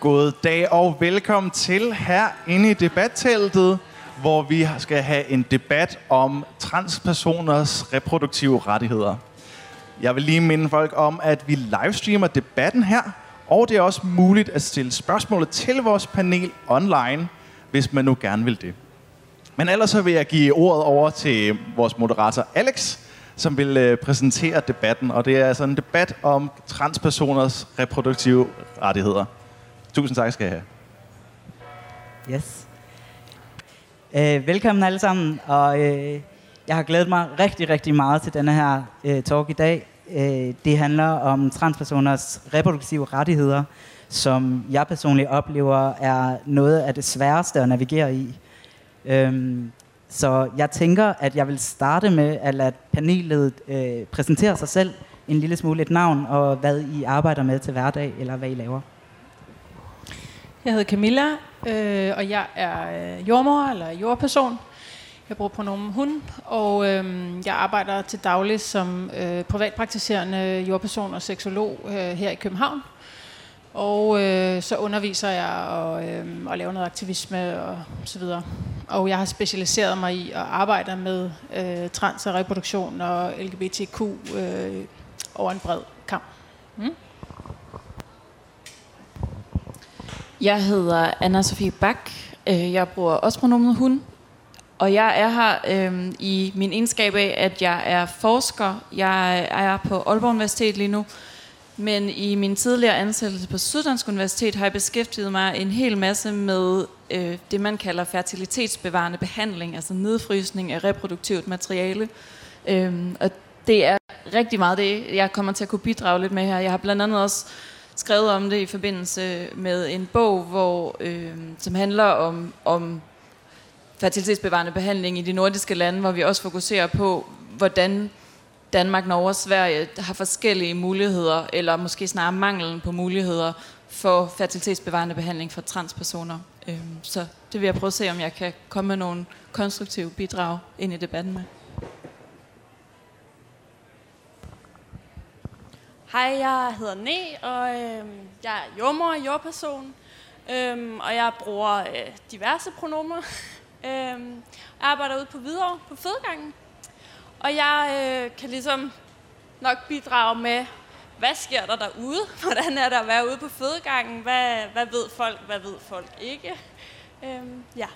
God dag og velkommen til her inde i debatteltet, hvor vi skal have en debat om transpersoners reproduktive rettigheder. Jeg vil lige minde folk om, at vi livestreamer debatten her, og det er også muligt at stille spørgsmål til vores panel online, hvis man nu gerne vil det. Men ellers så vil jeg give ordet over til vores moderator Alex, som vil øh, præsentere debatten. Og det er altså en debat om transpersoners reproduktive rettigheder. Tusind tak skal jeg have. Yes. Øh, velkommen alle sammen, og øh, jeg har glædet mig rigtig, rigtig meget til denne her øh, talk i dag. Øh, det handler om transpersoners reproduktive rettigheder, som jeg personligt oplever er noget af det sværeste at navigere i. Øhm, så jeg tænker, at jeg vil starte med at lade panelet øh, præsentere sig selv, en lille smule et navn, og hvad I arbejder med til hverdag, eller hvad I laver. Jeg hedder Camilla, øh, og jeg er øh, jordmor eller jordperson. Jeg bruger pronomen hun, og øh, jeg arbejder til daglig som øh, privatpraktiserende jordperson og seksolog øh, her i København. Og øh, så underviser jeg og, øh, og laver noget aktivisme og så videre. Og jeg har specialiseret mig i at arbejde med øh, trans og reproduktion og LGBTQ øh, over en bred kamp. Mm. Jeg hedder anna Sofie Bak. Øh, jeg bruger også pronomen hun. Og jeg er her øh, i min egenskab af, at jeg er forsker. Jeg er på Aalborg Universitet lige nu. Men i min tidligere ansættelse på Syddansk Universitet har jeg beskæftiget mig en hel masse med øh, det, man kalder fertilitetsbevarende behandling, altså nedfrysning af reproduktivt materiale. Øh, og det er rigtig meget det, jeg kommer til at kunne bidrage lidt med her. Jeg har blandt andet også skrevet om det i forbindelse med en bog, hvor, øh, som handler om, om fertilitetsbevarende behandling i de nordiske lande, hvor vi også fokuserer på, hvordan Danmark, Norge og Sverige har forskellige muligheder, eller måske snarere manglen på muligheder for fertilitetsbevarende behandling for transpersoner. Øhm, så det vil jeg prøve at se, om jeg kan komme med nogle konstruktive bidrag ind i debatten med. Hej, jeg hedder Ne, og øh, jeg er jordmor og jordperson, øh, og jeg bruger øh, diverse pronomer. øh, jeg arbejder ude på Hvidovre på fødegangen, og jeg øh, kan ligesom nok bidrage med, hvad sker der derude? Hvordan er der at være ude på fødegangen? Hvad, hvad ved folk, hvad ved folk ikke? Øh, ja.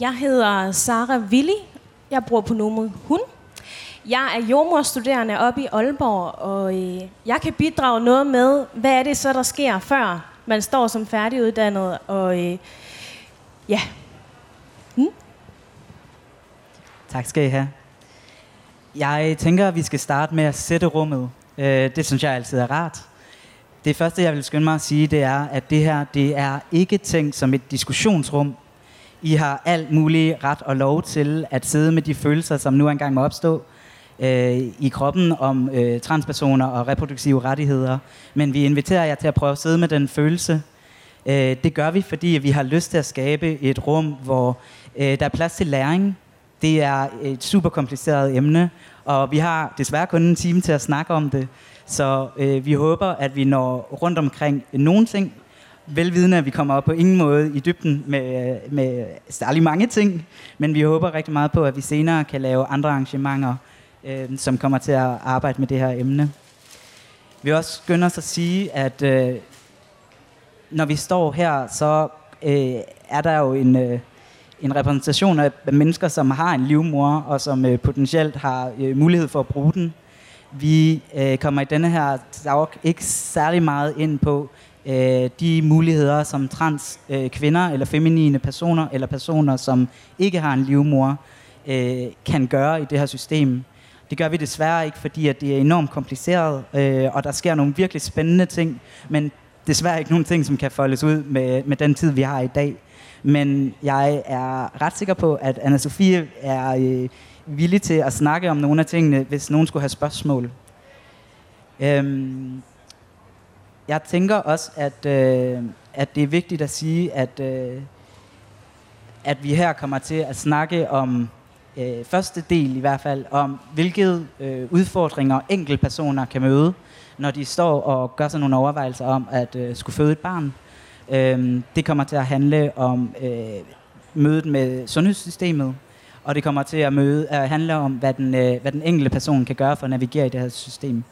Jeg hedder Sara Willi, jeg bruger pronomet hun. Jeg er jordmorstuderende oppe i Aalborg, og øh, jeg kan bidrage noget med, hvad er det så, der sker, før man står som færdiguddannet. Og øh, ja. Hmm? Tak skal I have. Jeg tænker, at vi skal starte med at sætte rummet. Øh, det synes jeg altid er rart. Det første, jeg vil skynde mig at sige, det er, at det her det er ikke tænkt som et diskussionsrum i har alt muligt ret og lov til at sidde med de følelser, som nu engang må opstå øh, i kroppen om øh, transpersoner og reproduktive rettigheder. Men vi inviterer jer til at prøve at sidde med den følelse. Øh, det gør vi, fordi vi har lyst til at skabe et rum, hvor øh, der er plads til læring. Det er et super kompliceret emne, og vi har desværre kun en time til at snakke om det. Så øh, vi håber, at vi når rundt omkring nogle ting, velvidende, at vi kommer op på ingen måde i dybden med, med særlig mange ting, men vi håber rigtig meget på, at vi senere kan lave andre arrangementer, øh, som kommer til at arbejde med det her emne. Vi også skynder os at sige, at øh, når vi står her, så øh, er der jo en, øh, en repræsentation af mennesker, som har en livmor, og som øh, potentielt har øh, mulighed for at bruge den. Vi øh, kommer i denne her talk ikke særlig meget ind på, øh, Øh, de muligheder, som trans øh, kvinder eller feminine personer eller personer, som ikke har en livmor, øh, kan gøre i det her system. Det gør vi desværre ikke, fordi at det er enormt kompliceret, øh, og der sker nogle virkelig spændende ting, men desværre ikke nogen ting, som kan foldes ud med, med den tid, vi har i dag. Men jeg er ret sikker på, at anna Sofie er øh, villig til at snakke om nogle af tingene, hvis nogen skulle have spørgsmål. Øhm, jeg tænker også, at, øh, at det er vigtigt at sige, at, øh, at vi her kommer til at snakke om øh, første del i hvert fald om, hvilke øh, udfordringer enkeltpersoner kan møde, når de står og gør sig nogle overvejelser om at øh, skulle føde et barn. Øh, det kommer til at handle om øh, mødet med sundhedssystemet, og det kommer til at, møde, at handle om, hvad den, øh, hvad den enkelte person kan gøre for at navigere i det her system.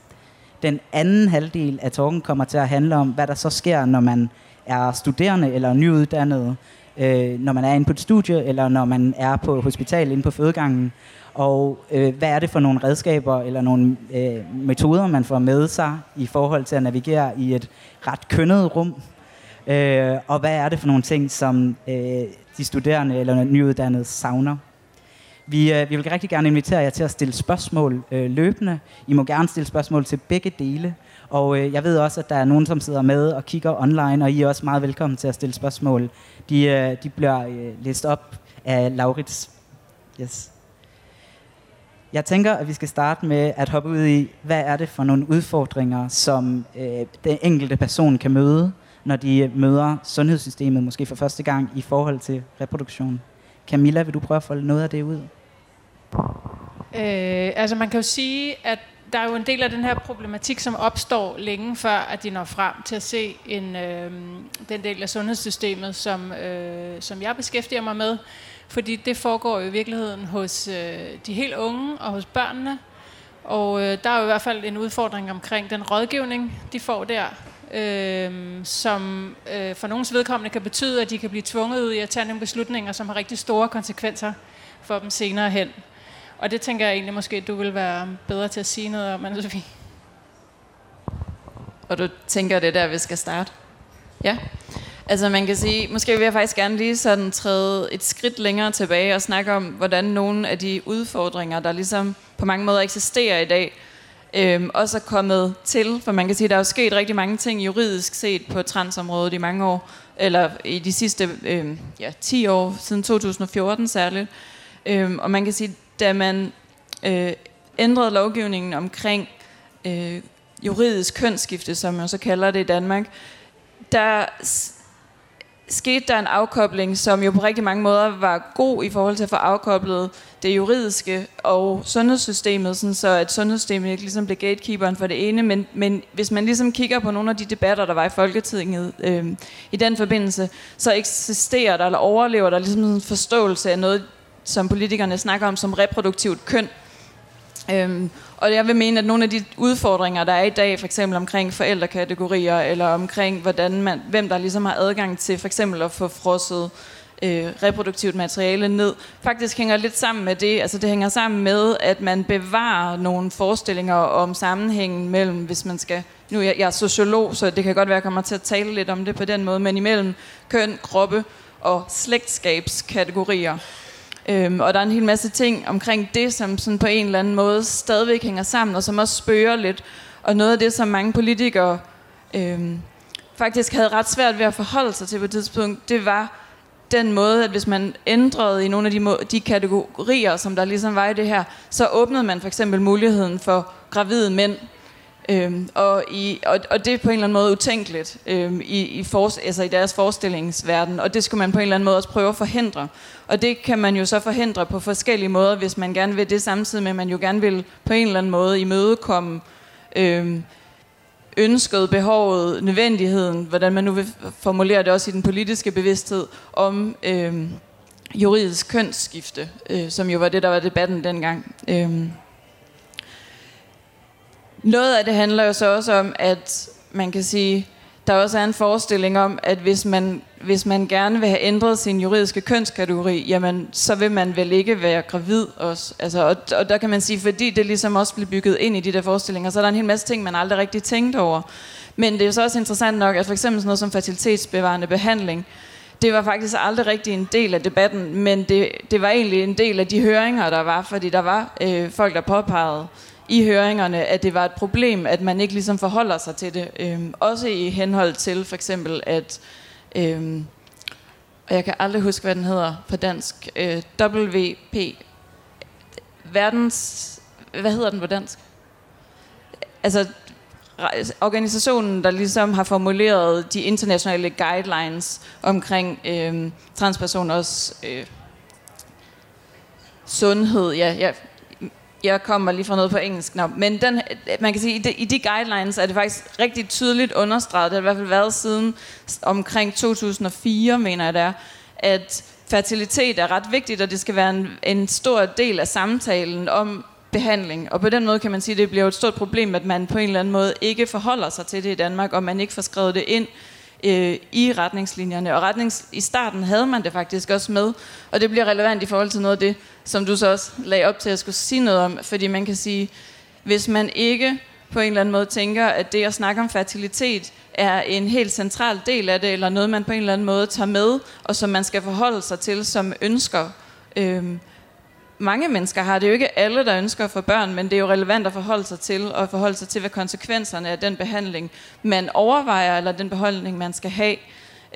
Den anden halvdel af talken kommer til at handle om, hvad der så sker, når man er studerende eller nyuddannet, øh, når man er inde på et studie, eller når man er på hospital inde på fødegangen. Og øh, hvad er det for nogle redskaber eller nogle øh, metoder, man får med sig i forhold til at navigere i et ret kønnet rum? Øh, og hvad er det for nogle ting, som øh, de studerende eller nyuddannede savner? Vi, øh, vi vil rigtig gerne invitere jer til at stille spørgsmål øh, løbende. I må gerne stille spørgsmål til begge dele. Og øh, jeg ved også, at der er nogen, som sidder med og kigger online, og I er også meget velkommen til at stille spørgsmål. De, øh, de bliver øh, læst op af Laurits. Yes. Jeg tænker, at vi skal starte med at hoppe ud i, hvad er det for nogle udfordringer, som øh, den enkelte person kan møde, når de øh, møder sundhedssystemet, måske for første gang, i forhold til reproduktion. Camilla, vil du prøve at folde noget af det ud? Øh, altså man kan jo sige, at der er jo en del af den her problematik, som opstår længe før, at de når frem til at se en, øh, den del af sundhedssystemet, som, øh, som jeg beskæftiger mig med. Fordi det foregår jo i virkeligheden hos øh, de helt unge og hos børnene. Og øh, der er jo i hvert fald en udfordring omkring den rådgivning, de får der, øh, som øh, for nogens vedkommende kan betyde, at de kan blive tvunget ud i at tage nogle beslutninger, som har rigtig store konsekvenser for dem senere hen. Og det tænker jeg egentlig måske, at du vil være bedre til at sige noget om, Anne-Sophie. Og du tænker, det er der, vi skal starte? Ja. Altså man kan sige, måske vil jeg faktisk gerne lige sådan træde et skridt længere tilbage og snakke om, hvordan nogle af de udfordringer, der ligesom på mange måder eksisterer i dag, øhm, også er kommet til. For man kan sige, at der er jo sket rigtig mange ting juridisk set på transområdet i mange år, eller i de sidste øhm, ja, 10 år, siden 2014 særligt. Øhm, og man kan sige, da man øh, ændrede lovgivningen omkring øh, juridisk kønsskifte, som man så kalder det i Danmark, der skete der en afkobling, som jo på rigtig mange måder var god i forhold til at få afkoblet det juridiske og sundhedssystemet, sådan så at sundhedssystemet ikke ligesom blev gatekeeperen for det ene, men, men hvis man ligesom kigger på nogle af de debatter, der var i Folketinget øh, i den forbindelse, så eksisterer der eller overlever der ligesom en forståelse af noget, som politikerne snakker om som reproduktivt køn. Øhm, og jeg vil mene, at nogle af de udfordringer, der er i dag, for eksempel omkring forældrekategorier, eller omkring, hvordan man, hvem der ligesom har adgang til for eksempel at få frosset øh, reproduktivt materiale ned, faktisk hænger lidt sammen med det. Altså det hænger sammen med, at man bevarer nogle forestillinger om sammenhængen mellem, hvis man skal... Nu jeg, jeg er sociolog, så det kan godt være, at jeg kommer til at tale lidt om det på den måde, men imellem køn, kroppe og slægtskabskategorier. Øhm, og der er en hel masse ting omkring det, som sådan på en eller anden måde stadigvæk hænger sammen, og som også spørger lidt. Og noget af det, som mange politikere øhm, faktisk havde ret svært ved at forholde sig til på et tidspunkt, det var den måde, at hvis man ændrede i nogle af de, må- de kategorier, som der ligesom var i det her, så åbnede man for eksempel muligheden for gravide mænd Øhm, og, i, og, og det er på en eller anden måde utænkeligt øhm, i, i, for, altså i deres forestillingsverden, og det skulle man på en eller anden måde også prøve at forhindre. Og det kan man jo så forhindre på forskellige måder, hvis man gerne vil det samtidig med, at man jo gerne vil på en eller anden måde imødekomme øhm, ønsket, behovet, nødvendigheden, hvordan man nu vil formulere det også i den politiske bevidsthed, om øhm, juridisk kønsskifte, øh, som jo var det, der var debatten dengang. Øhm. Noget af det handler jo så også om, at man kan sige, der også er en forestilling om, at hvis man, hvis man gerne vil have ændret sin juridiske kønskategori, jamen, så vil man vel ikke være gravid også. Altså, og, og der kan man sige, fordi det ligesom også bliver bygget ind i de der forestillinger, så er der en hel masse ting, man aldrig rigtig tænkt over. Men det er jo så også interessant nok, at for eksempel sådan noget som fertilitetsbevarende behandling, det var faktisk aldrig rigtig en del af debatten, men det, det var egentlig en del af de høringer, der var, fordi der var øh, folk, der påpegede, i høringerne, at det var et problem, at man ikke ligesom forholder sig til det. Øhm, også i henhold til for eksempel, at... Øhm, og jeg kan aldrig huske, hvad den hedder på dansk. Øh, WP. Verdens... Hvad hedder den på dansk? Altså, organisationen, der ligesom har formuleret de internationale guidelines omkring øh, transpersoners øh, sundhed. Ja, ja, jeg kommer lige fra noget på engelsk. Nå, men den, man kan sige, i de, i de guidelines er det faktisk rigtig tydeligt understreget, det har i hvert fald været siden omkring 2004, mener jeg det er, at fertilitet er ret vigtigt, og det skal være en, en stor del af samtalen om behandling. Og på den måde kan man sige, at det bliver et stort problem, at man på en eller anden måde ikke forholder sig til det i Danmark, og man ikke får skrevet det ind øh, i retningslinjerne. Og retnings, i starten havde man det faktisk også med, og det bliver relevant i forhold til noget af det, som du så også lagde op til at skulle sige noget om, fordi man kan sige, hvis man ikke på en eller anden måde tænker, at det at snakke om fertilitet er en helt central del af det, eller noget, man på en eller anden måde tager med, og som man skal forholde sig til som ønsker. Øhm, mange mennesker har det jo ikke alle, der ønsker at få børn, men det er jo relevant at forholde sig til, og forholde sig til, hvad konsekvenserne af den behandling, man overvejer, eller den behandling, man skal have,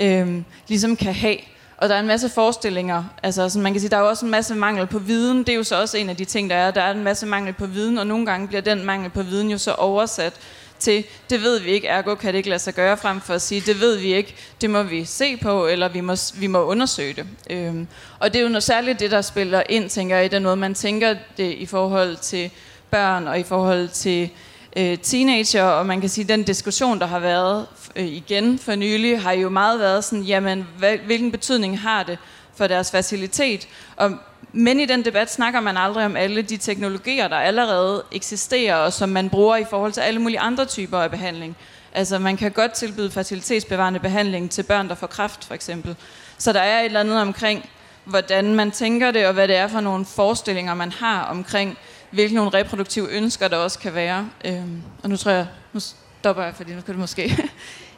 øhm, ligesom kan have. Og der er en masse forestillinger. Altså, som man kan sige, der er jo også en masse mangel på viden. Det er jo så også en af de ting, der er. Der er en masse mangel på viden, og nogle gange bliver den mangel på viden jo så oversat til, det ved vi ikke, ergo kan det ikke lade sig gøre, frem for at sige, det ved vi ikke, det må vi se på, eller vi må, vi må undersøge det. Øhm, og det er jo noget særligt det, der spiller ind, tænker jeg, i den måde, man tænker det i forhold til børn, og i forhold til øh, teenager, og man kan sige, den diskussion, der har været øh, igen for nylig, har jo meget været sådan, jamen, hvad, hvilken betydning har det for deres facilitet? Og men i den debat snakker man aldrig om alle de teknologier, der allerede eksisterer, og som man bruger i forhold til alle mulige andre typer af behandling. Altså man kan godt tilbyde fertilitetsbevarende behandling til børn, der får kræft for eksempel. Så der er et eller andet omkring, hvordan man tænker det, og hvad det er for nogle forestillinger, man har omkring, hvilke nogle reproduktive ønsker, der også kan være. Øhm, og nu tror jeg, nu stopper jeg, fordi nu kan det måske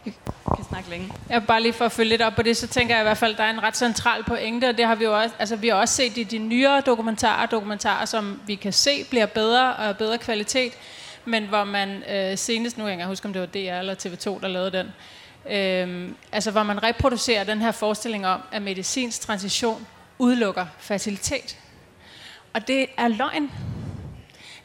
jeg kan snakke længe. Jeg bare lige for at følge lidt op på det, så tænker jeg i hvert fald, at der er en ret central pointe, og det har vi jo også, altså vi har også set i de nyere dokumentarer, dokumentarer, som vi kan se bliver bedre og bedre kvalitet, men hvor man øh, senest, nu kan jeg huske, om det var DR eller TV2, der lavede den, øh, altså hvor man reproducerer den her forestilling om, at medicinsk transition udelukker facilitet. Og det er løgn.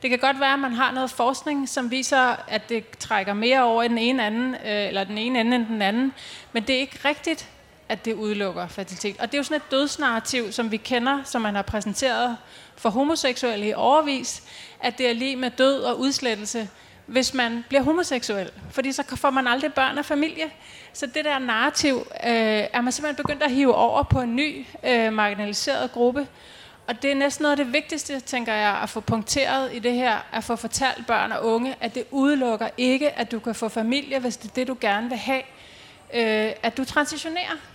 Det kan godt være, at man har noget forskning, som viser, at det trækker mere over i den ene, anden, øh, eller den ene ende end den anden. Men det er ikke rigtigt, at det udelukker fertilitet. Og det er jo sådan et dødsnarrativ, som vi kender, som man har præsenteret for homoseksuelle i overvis, at det er lige med død og udslettelse, hvis man bliver homoseksuel. Fordi så får man aldrig børn og familie. Så det der narrativ øh, er man simpelthen begyndt at hive over på en ny øh, marginaliseret gruppe, og det er næsten noget af det vigtigste, tænker jeg, at få punkteret i det her, at få fortalt børn og unge, at det udelukker ikke, at du kan få familie, hvis det er det, du gerne vil have. Øh, at du transitionerer.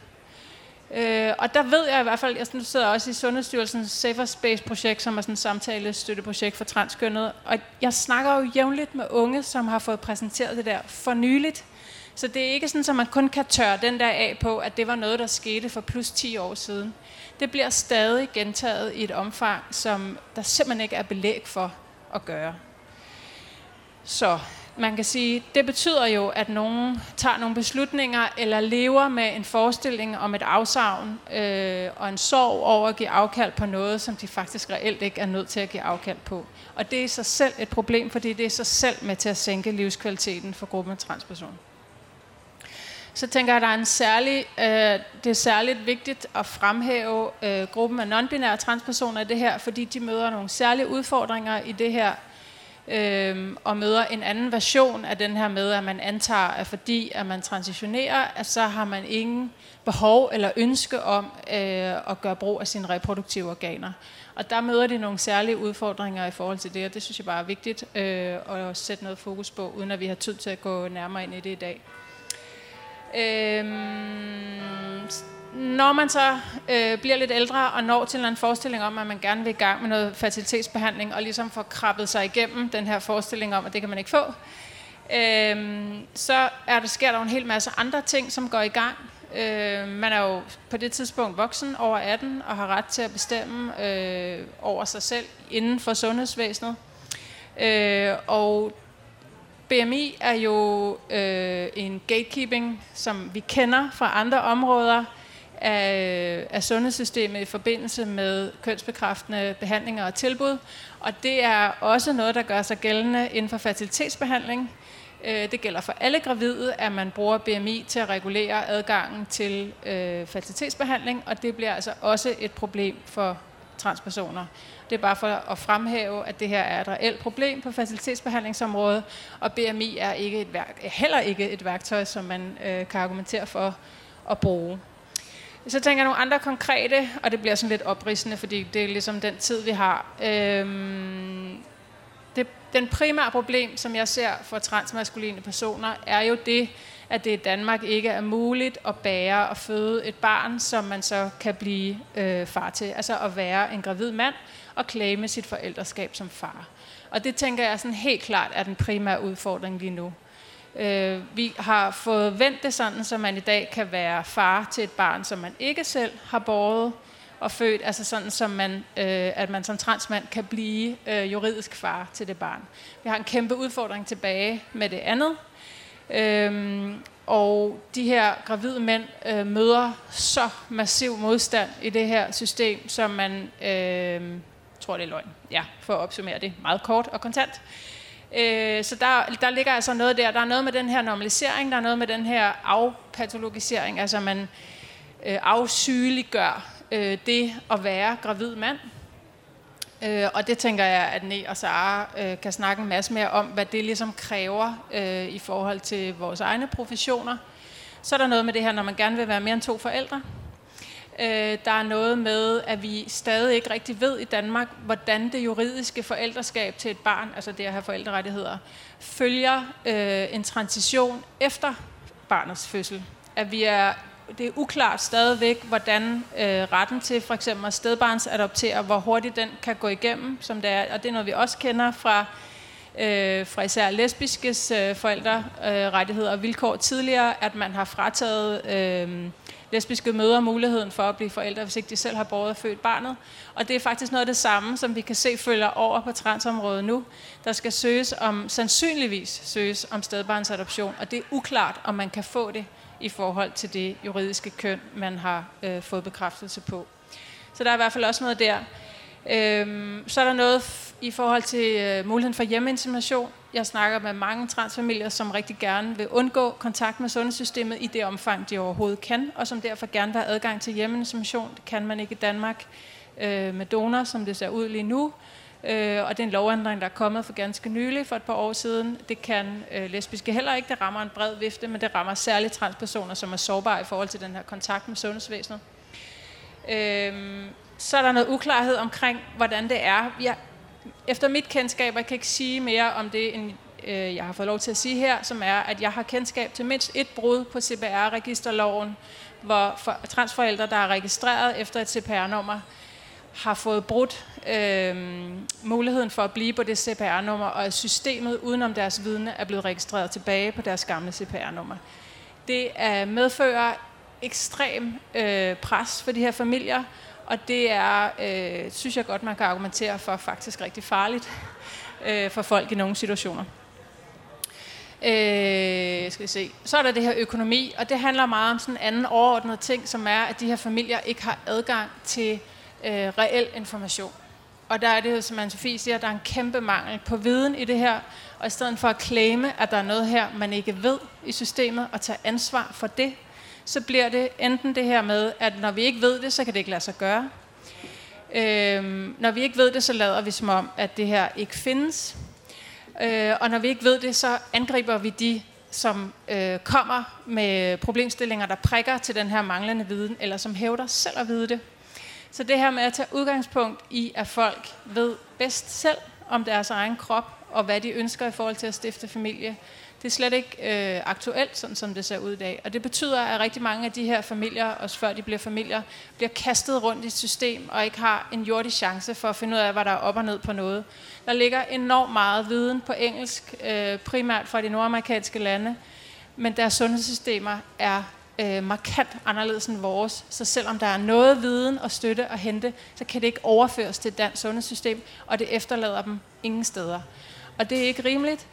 Øh, og der ved jeg i hvert fald, jeg nu sidder også i Sundhedsstyrelsens Safer Space-projekt, som er sådan et samtalestøtteprojekt for transkønnet. Og jeg snakker jo jævnligt med unge, som har fået præsenteret det der for nyligt. Så det er ikke sådan, at man kun kan tørre den der af på, at det var noget, der skete for plus 10 år siden det bliver stadig gentaget i et omfang, som der simpelthen ikke er belæg for at gøre. Så man kan sige, det betyder jo, at nogen tager nogle beslutninger eller lever med en forestilling om et afsavn øh, og en sorg over at give afkald på noget, som de faktisk reelt ikke er nødt til at give afkald på. Og det er i sig selv et problem, fordi det er i sig selv med til at sænke livskvaliteten for gruppen af transpersoner så tænker jeg, at der er en særlig, øh, det er særligt vigtigt at fremhæve øh, gruppen af nonbinære transpersoner i det her, fordi de møder nogle særlige udfordringer i det her, øh, og møder en anden version af den her med, at man antager, at fordi at man transitionerer, at så har man ingen behov eller ønske om øh, at gøre brug af sine reproduktive organer. Og der møder de nogle særlige udfordringer i forhold til det, og det synes jeg bare er vigtigt øh, at sætte noget fokus på, uden at vi har tid til at gå nærmere ind i det i dag. Øh, når man så øh, bliver lidt ældre og når til en forestilling om, at man gerne vil i gang med noget fertilitetsbehandling, og ligesom får krabbet sig igennem den her forestilling om, at det kan man ikke få, øh, så er der, sker der en hel masse andre ting, som går i gang. Øh, man er jo på det tidspunkt voksen over 18 og har ret til at bestemme øh, over sig selv inden for sundhedsvæsenet. Øh, og BMI er jo øh, en gatekeeping, som vi kender fra andre områder af, øh, af sundhedssystemet i forbindelse med kønsbekræftende behandlinger og tilbud. Og det er også noget, der gør sig gældende inden for fertilitetsbehandling. Øh, det gælder for alle gravide, at man bruger BMI til at regulere adgangen til øh, fertilitetsbehandling, og det bliver altså også et problem for transpersoner. Det er bare for at fremhæve, at det her er et reelt problem på fertilitetsbehandlingsområdet, og BMI er ikke et værk, heller ikke et værktøj, som man øh, kan argumentere for at bruge. Så tænker jeg nogle andre konkrete, og det bliver sådan lidt opridsende, fordi det er ligesom den tid, vi har. Øhm, det, den primære problem, som jeg ser for transmaskuline personer, er jo det, at det i Danmark ikke er muligt at bære og føde et barn, som man så kan blive øh, far til. Altså at være en gravid mand og klage sit forældreskab som far. Og det tænker jeg sådan helt klart er den primære udfordring lige nu. Øh, vi har fået vendt det sådan, så man i dag kan være far til et barn, som man ikke selv har båret og født, altså sådan, som man, øh, at man som transmand kan blive øh, juridisk far til det barn. Vi har en kæmpe udfordring tilbage med det andet. Øhm, og de her gravide mænd øh, møder så massiv modstand i det her system, som man øh, tror, det er løgn. Ja, for at opsummere det meget kort og kontant. Øh, Øh, så der, der ligger altså noget der. Der er noget med den her normalisering, der er noget med den her afpatologisering, altså man øh, afsygeliggør øh, det at være gravid mand. Øh, og det tænker jeg, at Ne og Sara øh, kan snakke en masse mere om, hvad det ligesom kræver øh, i forhold til vores egne professioner. Så er der noget med det her, når man gerne vil være mere end to forældre. Øh, der er noget med, at vi stadig ikke rigtig ved i Danmark, hvordan det juridiske forældreskab til et barn, altså det at have forældrerettigheder, følger øh, en transition efter barnets fødsel. At vi er det er uklart stadigvæk, hvordan øh, retten til for eksempel at stedbarns adopterer, hvor hurtigt den kan gå igennem, som det er. Og det er noget, vi også kender fra, øh, fra især lesbiskes øh, forældrerettigheder øh, og vilkår tidligere, at man har frataget øh, lesbiske mødre muligheden for at blive forældre, hvis ikke de selv har båret og født barnet. Og det er faktisk noget af det samme, som vi kan se følger over på transområdet nu. Der skal søges om, sandsynligvis søges om stedbarnsadoption, og det er uklart, om man kan få det i forhold til det juridiske køn, man har øh, fået bekræftelse på. Så der er i hvert fald også noget der. Øhm, så er der noget i forhold til øh, muligheden for hjemmeinsemination. Jeg snakker med mange transfamilier, som rigtig gerne vil undgå kontakt med sundhedssystemet i det omfang, de overhovedet kan, og som derfor gerne vil have adgang til hjemmeinsemination. Det kan man ikke i Danmark øh, med donor, som det ser ud lige nu. Øh, og det er en lovændring, der er kommet for ganske nylig, for et par år siden. Det kan øh, lesbiske heller ikke. Det rammer en bred vifte, men det rammer særligt transpersoner, som er sårbare i forhold til den her kontakt med sundhedsvæsenet. Øh, så er der noget uklarhed omkring, hvordan det er. Jeg, efter mit kendskab, jeg kan ikke sige mere om det, end øh, jeg har fået lov til at sige her, som er, at jeg har kendskab til mindst et brud på CPR-registerloven, hvor for, transforældre, der er registreret efter et CPR-nummer, har fået brudt øh, muligheden for at blive på det CPR-nummer, og at systemet udenom deres vidne er blevet registreret tilbage på deres gamle CPR-nummer. Det er medfører ekstrem øh, pres for de her familier, og det er, øh, synes jeg godt, man kan argumentere for, faktisk rigtig farligt øh, for folk i nogle situationer. Øh, skal vi se. Så er der det her økonomi, og det handler meget om sådan en anden overordnet ting, som er, at de her familier ikke har adgang til øh, reel information. Og der er det, som Anne-Sophie siger, der er en kæmpe mangel på viden i det her. Og i stedet for at claime, at der er noget her, man ikke ved i systemet, og tage ansvar for det, så bliver det enten det her med, at når vi ikke ved det, så kan det ikke lade sig gøre. Øhm, når vi ikke ved det, så lader vi som om, at det her ikke findes. Øh, og når vi ikke ved det, så angriber vi de, som øh, kommer med problemstillinger, der prikker til den her manglende viden, eller som hævder selv at vide det. Så det her med at tage udgangspunkt i, at folk ved bedst selv om deres egen krop, og hvad de ønsker i forhold til at stifte familie, det er slet ikke øh, aktuelt, sådan som det ser ud i dag. Og det betyder, at rigtig mange af de her familier, også før de bliver familier, bliver kastet rundt i et system, og ikke har en jordig chance for at finde ud af, hvad der er op og ned på noget. Der ligger enormt meget viden på engelsk, øh, primært fra de nordamerikanske lande, men deres sundhedssystemer er øh, markant anderledes end vores. Så selvom der er noget viden og støtte at hente, så kan det ikke overføres til et dansk sundhedssystem, og det efterlader dem ingen steder. Og det er ikke rimeligt.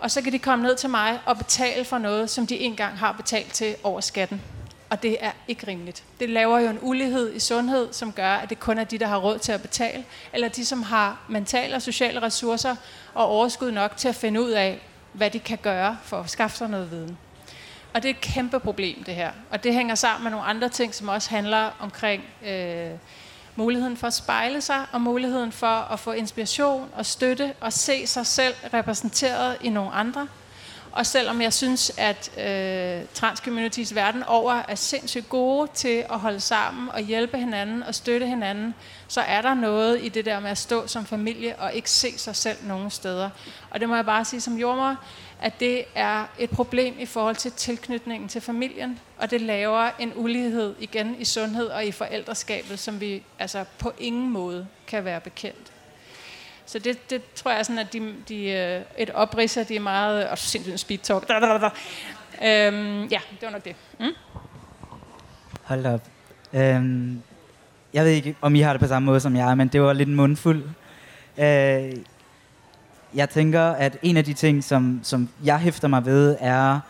Og så kan de komme ned til mig og betale for noget, som de engang har betalt til over skatten. Og det er ikke rimeligt. Det laver jo en ulighed i sundhed, som gør, at det kun er de, der har råd til at betale, eller de, som har mentale og sociale ressourcer og overskud nok til at finde ud af, hvad de kan gøre for at skaffe sig noget viden. Og det er et kæmpe problem, det her. Og det hænger sammen med nogle andre ting, som også handler omkring øh, muligheden for at spejle sig, og muligheden for at få inspiration og støtte og se sig selv repræsenteret i nogle andre. Og selvom jeg synes, at øh, transcommunities verden over er sindssygt gode til at holde sammen og hjælpe hinanden og støtte hinanden, så er der noget i det der med at stå som familie og ikke se sig selv nogen steder. Og det må jeg bare sige som jordmor, at det er et problem i forhold til tilknytningen til familien, og det laver en ulighed igen i sundhed og i forældreskabet, som vi altså på ingen måde kan være bekendt. Så det, det tror jeg sådan, at de, de, øh, et oprids af de er meget... Og sindssygt en speed talk. Da, da, da. Øhm, ja, det var nok det. Mm? Hold op. Øhm, jeg ved ikke, om I har det på samme måde som jeg, men det var lidt en mundfuld. Øh, jeg tænker, at en af de ting, som, som jeg hæfter mig ved, er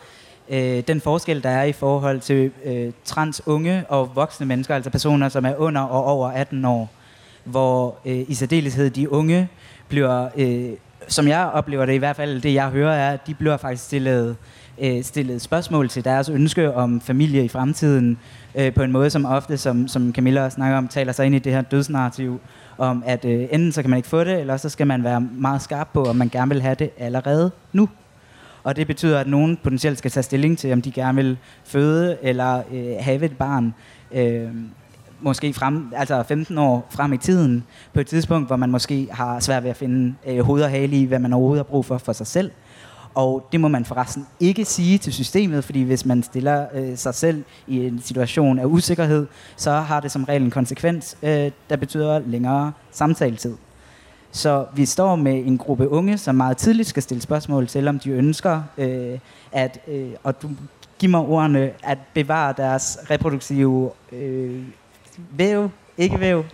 øh, den forskel, der er i forhold til øh, trans unge og voksne mennesker, altså personer, som er under og over 18 år, hvor øh, i særdeleshed de unge bliver, øh, som jeg oplever det i hvert fald, det jeg hører er, at de bliver faktisk stillet, øh, stillet spørgsmål til deres ønske om familie i fremtiden, øh, på en måde, som ofte, som, som Camilla snakker om, taler sig ind i det her dødsnarrativ, om at øh, enten så kan man ikke få det, eller så skal man være meget skarp på, om man gerne vil have det allerede nu. Og det betyder, at nogen potentielt skal tage stilling til, om de gerne vil føde eller øh, have et barn. Øh, måske frem, altså 15 år frem i tiden, på et tidspunkt, hvor man måske har svært ved at finde øh, hoved og hale i, hvad man overhovedet har brug for for sig selv. Og det må man forresten ikke sige til systemet, fordi hvis man stiller øh, sig selv i en situation af usikkerhed, så har det som regel en konsekvens, øh, der betyder længere samtaletid. Så vi står med en gruppe unge, som meget tidligt skal stille spørgsmål til, om de ønsker øh, at, øh, og du giver mig ordene, at bevare deres reproduktive øh, væv, ikke væv.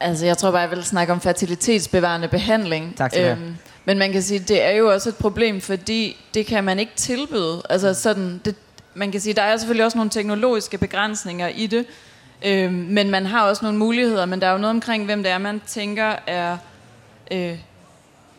Altså, jeg tror bare, jeg vil snakke om fertilitetsbevarende behandling. Tak skal du have. Men man kan sige, det er jo også et problem, fordi det kan man ikke tilbyde. Altså sådan, det, man kan sige, der er selvfølgelig også nogle teknologiske begrænsninger i det, øhm, men man har også nogle muligheder, men der er jo noget omkring, hvem det er, man tænker er, øh,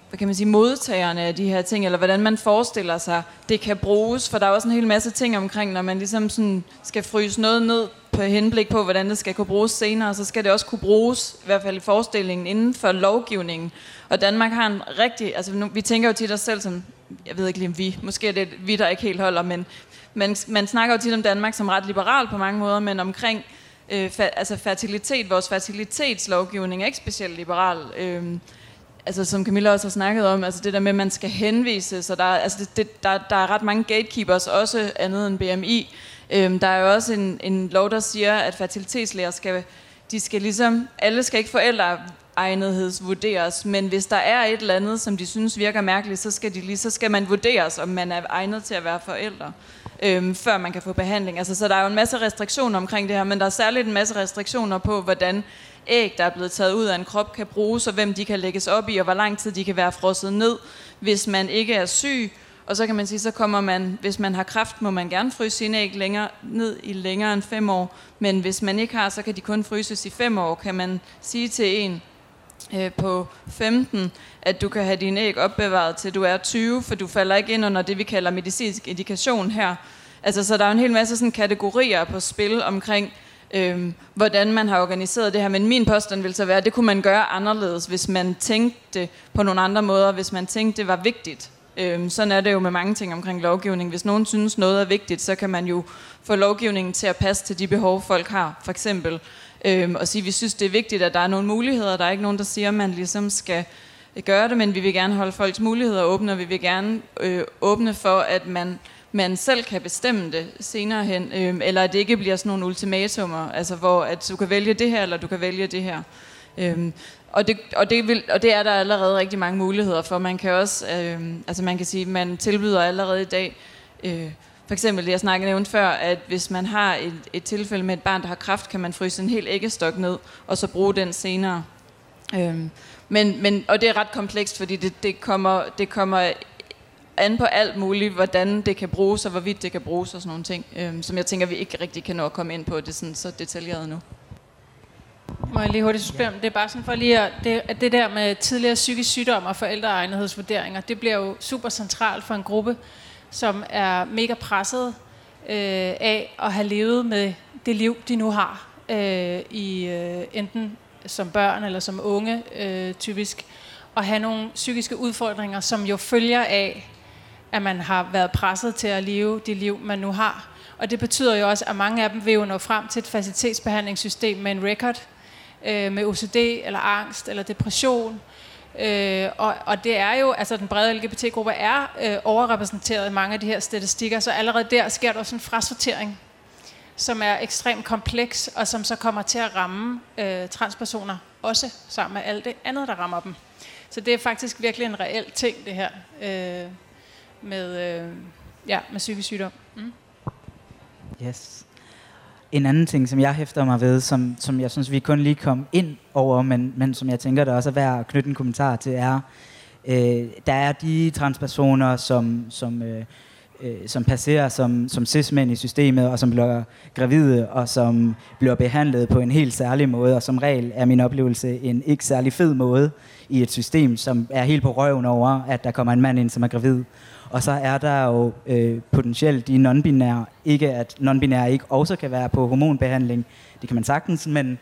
hvad kan man sige, modtagerne af de her ting, eller hvordan man forestiller sig, det kan bruges, for der er også en hel masse ting omkring, når man ligesom sådan skal fryse noget ned på henblik på, hvordan det skal kunne bruges senere, så skal det også kunne bruges, i hvert fald i forestillingen, inden for lovgivningen. Og Danmark har en rigtig, altså nu, vi tænker jo tit os selv som, jeg ved ikke lige om vi, måske er det vi, der ikke helt holder, men man, man snakker jo tit om Danmark som ret liberal på mange måder, men omkring øh, fa, altså fertilitet, vores fertilitetslovgivning er ikke specielt liberal. Øh, altså som Camilla også har snakket om, altså det der med, at man skal henvise, så der, altså det, det, der, der er ret mange gatekeepers, også andet end BMI. Øhm, der er jo også en, en lov, der siger, at fertilitetslæger skal, de skal ligesom, alle skal ikke forældre egnethedsvurderes, men hvis der er et eller andet, som de synes virker mærkeligt, så skal, de lige, så skal man vurderes, om man er egnet til at være forældre, øhm, før man kan få behandling. Altså, så der er jo en masse restriktioner omkring det her, men der er særligt en masse restriktioner på, hvordan æg, der er blevet taget ud af en krop, kan bruges, og hvem de kan lægges op i, og hvor lang tid de kan være frosset ned, hvis man ikke er syg. Og så kan man sige, så kommer man, hvis man har kræft, må man gerne fryse sine æg længere, ned i længere end fem år. Men hvis man ikke har, så kan de kun fryses i fem år. Kan man sige til en øh, på 15, at du kan have dine æg opbevaret til du er 20, for du falder ikke ind under det, vi kalder medicinsk indikation her. Altså, så der er en hel masse sådan, kategorier på spil omkring, øhm, hvordan man har organiseret det her. Men min påstand vil så være, at det kunne man gøre anderledes, hvis man tænkte på nogle andre måder, hvis man tænkte, det var vigtigt. Øh, sådan er det jo med mange ting omkring lovgivning. Hvis nogen synes, noget er vigtigt, så kan man jo få lovgivningen til at passe til de behov, folk har. For eksempel øhm, og sige, at vi synes, det er vigtigt, at der er nogle muligheder. Der er ikke nogen, der siger, at man ligesom skal øh, gøre det, men vi vil gerne holde folks muligheder åbne, og vi vil gerne øh, åbne for, at man man selv kan bestemme det senere hen, øh, eller at det ikke bliver sådan nogle ultimatumer, altså hvor at du kan vælge det her, eller du kan vælge det her. Øh, og det, og, det vil, og det er der allerede rigtig mange muligheder for. Man kan også, øh, altså man kan sige, man tilbyder allerede i dag, øh, for eksempel det jeg snakkede nævnt før, at hvis man har et, et tilfælde med et barn, der har kræft, kan man fryse en hel æggestok ned, og så bruge den senere. Øh, men, men, og det er ret komplekst, fordi det, det, kommer, det kommer an på alt muligt, hvordan det kan bruges, og hvorvidt det kan bruges og sådan nogle ting, øhm, som jeg tænker, vi ikke rigtig kan nå at komme ind på. Det er sådan så detaljeret nu. Må jeg lige hurtigt spørge Det er bare sådan for lige at det, at det der med tidligere psykisk sygdom og forældreegnethedsvurderinger, det bliver jo super centralt for en gruppe, som er mega presset øh, af at have levet med det liv, de nu har, øh, i øh, enten som børn eller som unge øh, typisk, og have nogle psykiske udfordringer, som jo følger af, at man har været presset til at leve det liv, man nu har. Og det betyder jo også, at mange af dem vil jo nå frem til et facilitetsbehandlingssystem med en record, øh, med OCD eller angst eller depression. Øh, og, og det er jo, altså den brede LGBT-gruppe er øh, overrepræsenteret i mange af de her statistikker, så allerede der sker der også en frasortering, som er ekstremt kompleks, og som så kommer til at ramme øh, transpersoner, også sammen med alt det andet, der rammer dem. Så det er faktisk virkelig en reel ting, det her, øh, med, øh, ja, med psykisk sygdom. Mm. Yes. En anden ting, som jeg hæfter mig ved, som, som jeg synes, vi kun lige kom ind over, men, men som jeg tænker, der også er værd at knytte en kommentar til, er, øh, der er de transpersoner, som, som, øh, øh, som passerer som, som cis-mænd i systemet, og som bliver gravide, og som bliver behandlet på en helt særlig måde, og som regel er min oplevelse en ikke særlig fed måde i et system, som er helt på røven over, at der kommer en mand ind, som er gravid. Og så er der jo øh, potentielt de non-binære, ikke at non-binære ikke også kan være på hormonbehandling, det kan man sagtens, men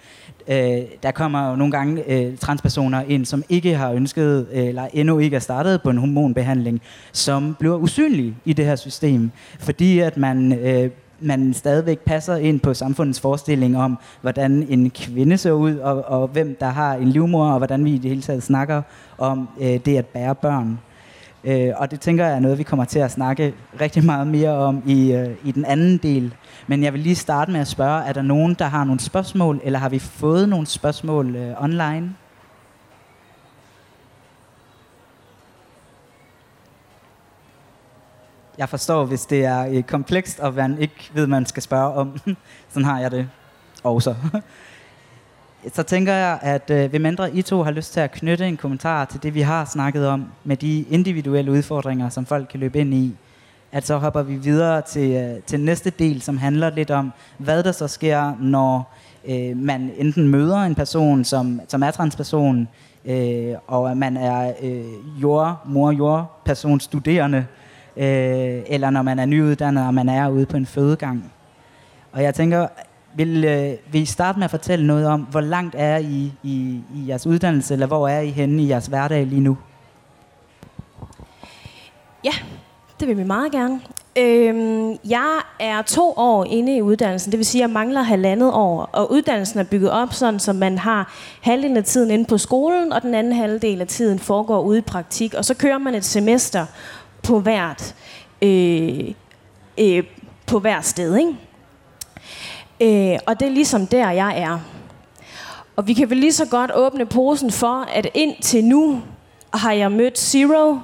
øh, der kommer jo nogle gange øh, transpersoner ind, som ikke har ønsket, øh, eller endnu ikke er startet på en hormonbehandling, som bliver usynlige i det her system, fordi at man øh, man stadigvæk passer ind på samfundets forestilling om, hvordan en kvinde ser ud, og, og hvem der har en livmor, og hvordan vi i det hele taget snakker om øh, det at bære børn. Øh, og det tænker jeg er noget, vi kommer til at snakke rigtig meget mere om i, øh, i den anden del. Men jeg vil lige starte med at spørge, er der nogen, der har nogle spørgsmål, eller har vi fået nogle spørgsmål øh, online? Jeg forstår, hvis det er øh, komplekst, og man ikke ved, man skal spørge om. Sådan har jeg det også. så tænker jeg, at øh, hvem mindre I to har lyst til at knytte en kommentar til det, vi har snakket om, med de individuelle udfordringer, som folk kan løbe ind i, at så hopper vi videre til, øh, til næste del, som handler lidt om, hvad der så sker, når øh, man enten møder en person, som, som er transperson, øh, og at man er øh, jord, mor, jordperson, studerende, øh, eller når man er nyuddannet, og man er ude på en fødegang. Og jeg tænker, vil, øh, vil I starte med at fortælle noget om, hvor langt er I i, i jeres uddannelse, eller hvor er I henne i jeres hverdag lige nu? Ja, det vil vi meget gerne. Øhm, jeg er to år inde i uddannelsen, det vil sige, at jeg mangler halvandet år, og uddannelsen er bygget op sådan, så man har halvdelen af tiden inde på skolen, og den anden halvdel af tiden foregår ude i praktik, og så kører man et semester på hvert, øh, øh, på hvert sted, ikke? Øh, og det er ligesom der, jeg er. Og vi kan vel lige så godt åbne posen for, at indtil nu har jeg mødt Zero,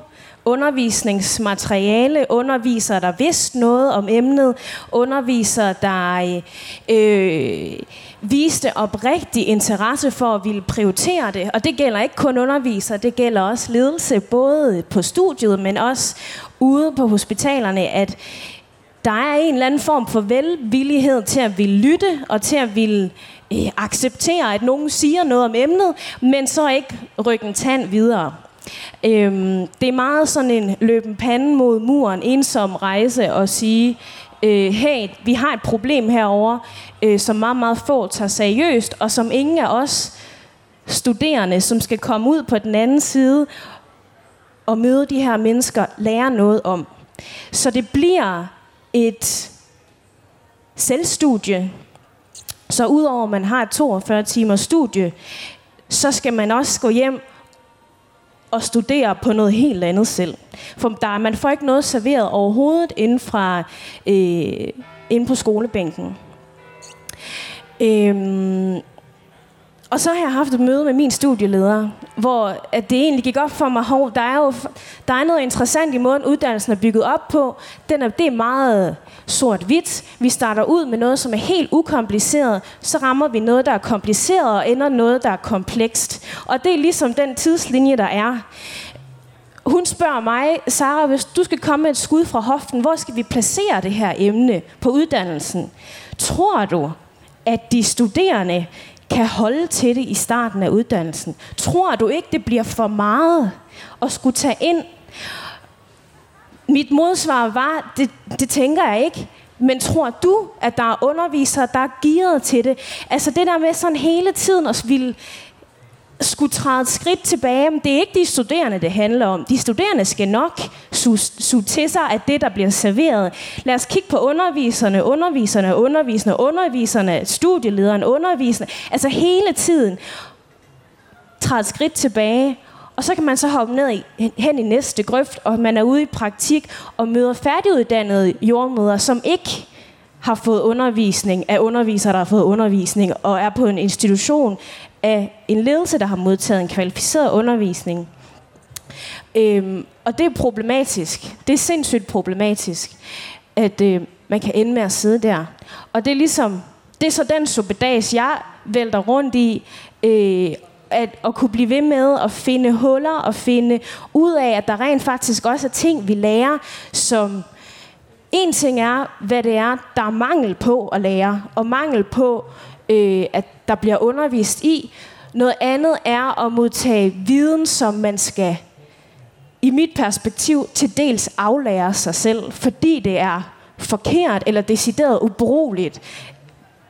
undervisningsmateriale, underviser, der vidste noget om emnet, underviser, der øh, viste oprigtig interesse for at ville prioritere det. Og det gælder ikke kun underviser, det gælder også ledelse, både på studiet, men også ude på hospitalerne, at der er en eller anden form for velvillighed til at ville lytte og til at ville øh, acceptere, at nogen siger noget om emnet, men så ikke rykke en tand videre. Øhm, det er meget sådan en løben panden mod muren, ensom rejse og sige, øh, hey, vi har et problem herover, øh, eh, som meget, meget få tager seriøst, og som ingen af os studerende, som skal komme ud på den anden side og møde de her mennesker, lærer noget om. Så det bliver et selvstudie. Så udover at man har et 42 timers studie, så skal man også gå hjem og studere på noget helt andet selv. For der, man får ikke noget serveret overhovedet inden, fra, øh, inden på skolebænken. Øhm, og så har jeg haft et møde med min studieleder, hvor at det egentlig gik op for mig, at der er jo der er noget interessant i måden, uddannelsen er bygget op på. Den er, det er meget sort-hvidt. Vi starter ud med noget, som er helt ukompliceret. Så rammer vi noget, der er kompliceret, og ender noget, der er komplekst. Og det er ligesom den tidslinje, der er. Hun spørger mig, Sara, hvis du skal komme med et skud fra hoften, hvor skal vi placere det her emne på uddannelsen? Tror du, at de studerende kan holde til det i starten af uddannelsen? Tror du ikke, det bliver for meget at skulle tage ind? Mit modsvar var, det, det tænker jeg ikke. Men tror du, at der er undervisere, der er gearet til det? Altså det der med sådan hele tiden at ville skulle træde et skridt tilbage, men det er ikke de studerende, det handler om. De studerende skal nok suge til sig af det, der bliver serveret. Lad os kigge på underviserne, underviserne, underviserne, underviserne, studielederen, underviserne. Altså hele tiden træde et skridt tilbage, og så kan man så hoppe ned i, hen i næste grøft, og man er ude i praktik og møder færdiguddannede jordmøder, som ikke har fået undervisning af undervisere, der har fået undervisning, og er på en institution af en ledelse, der har modtaget en kvalificeret undervisning. Øhm, og det er problematisk. Det er sindssygt problematisk, at øh, man kan ende med at sidde der. Og det er ligesom, det er så den subedags, jeg vælter rundt i, øh, at, at kunne blive ved med at finde huller og finde ud af, at der rent faktisk også er ting, vi lærer, som en ting er, hvad det er, der er mangel på at lære, og mangel på, øh, at der bliver undervist i. Noget andet er at modtage viden, som man skal, i mit perspektiv, til dels aflære sig selv, fordi det er forkert eller decideret ubrugeligt,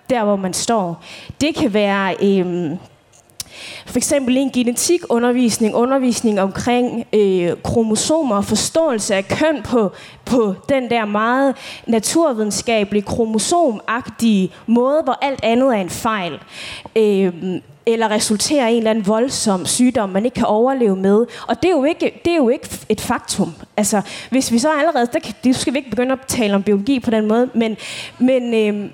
der hvor man står. Det kan være... Øh, for eksempel en genetikundervisning, undervisning omkring øh, kromosomer og forståelse af køn på, på den der meget naturvidenskabelige, kromosomagtige måde, hvor alt andet er en fejl. Øh, eller resulterer i en eller anden voldsom sygdom, man ikke kan overleve med. Og det er jo ikke, det er jo ikke et faktum. Altså, hvis vi så allerede, der, det skal vi ikke begynde at tale om biologi på den måde, men, men, øh,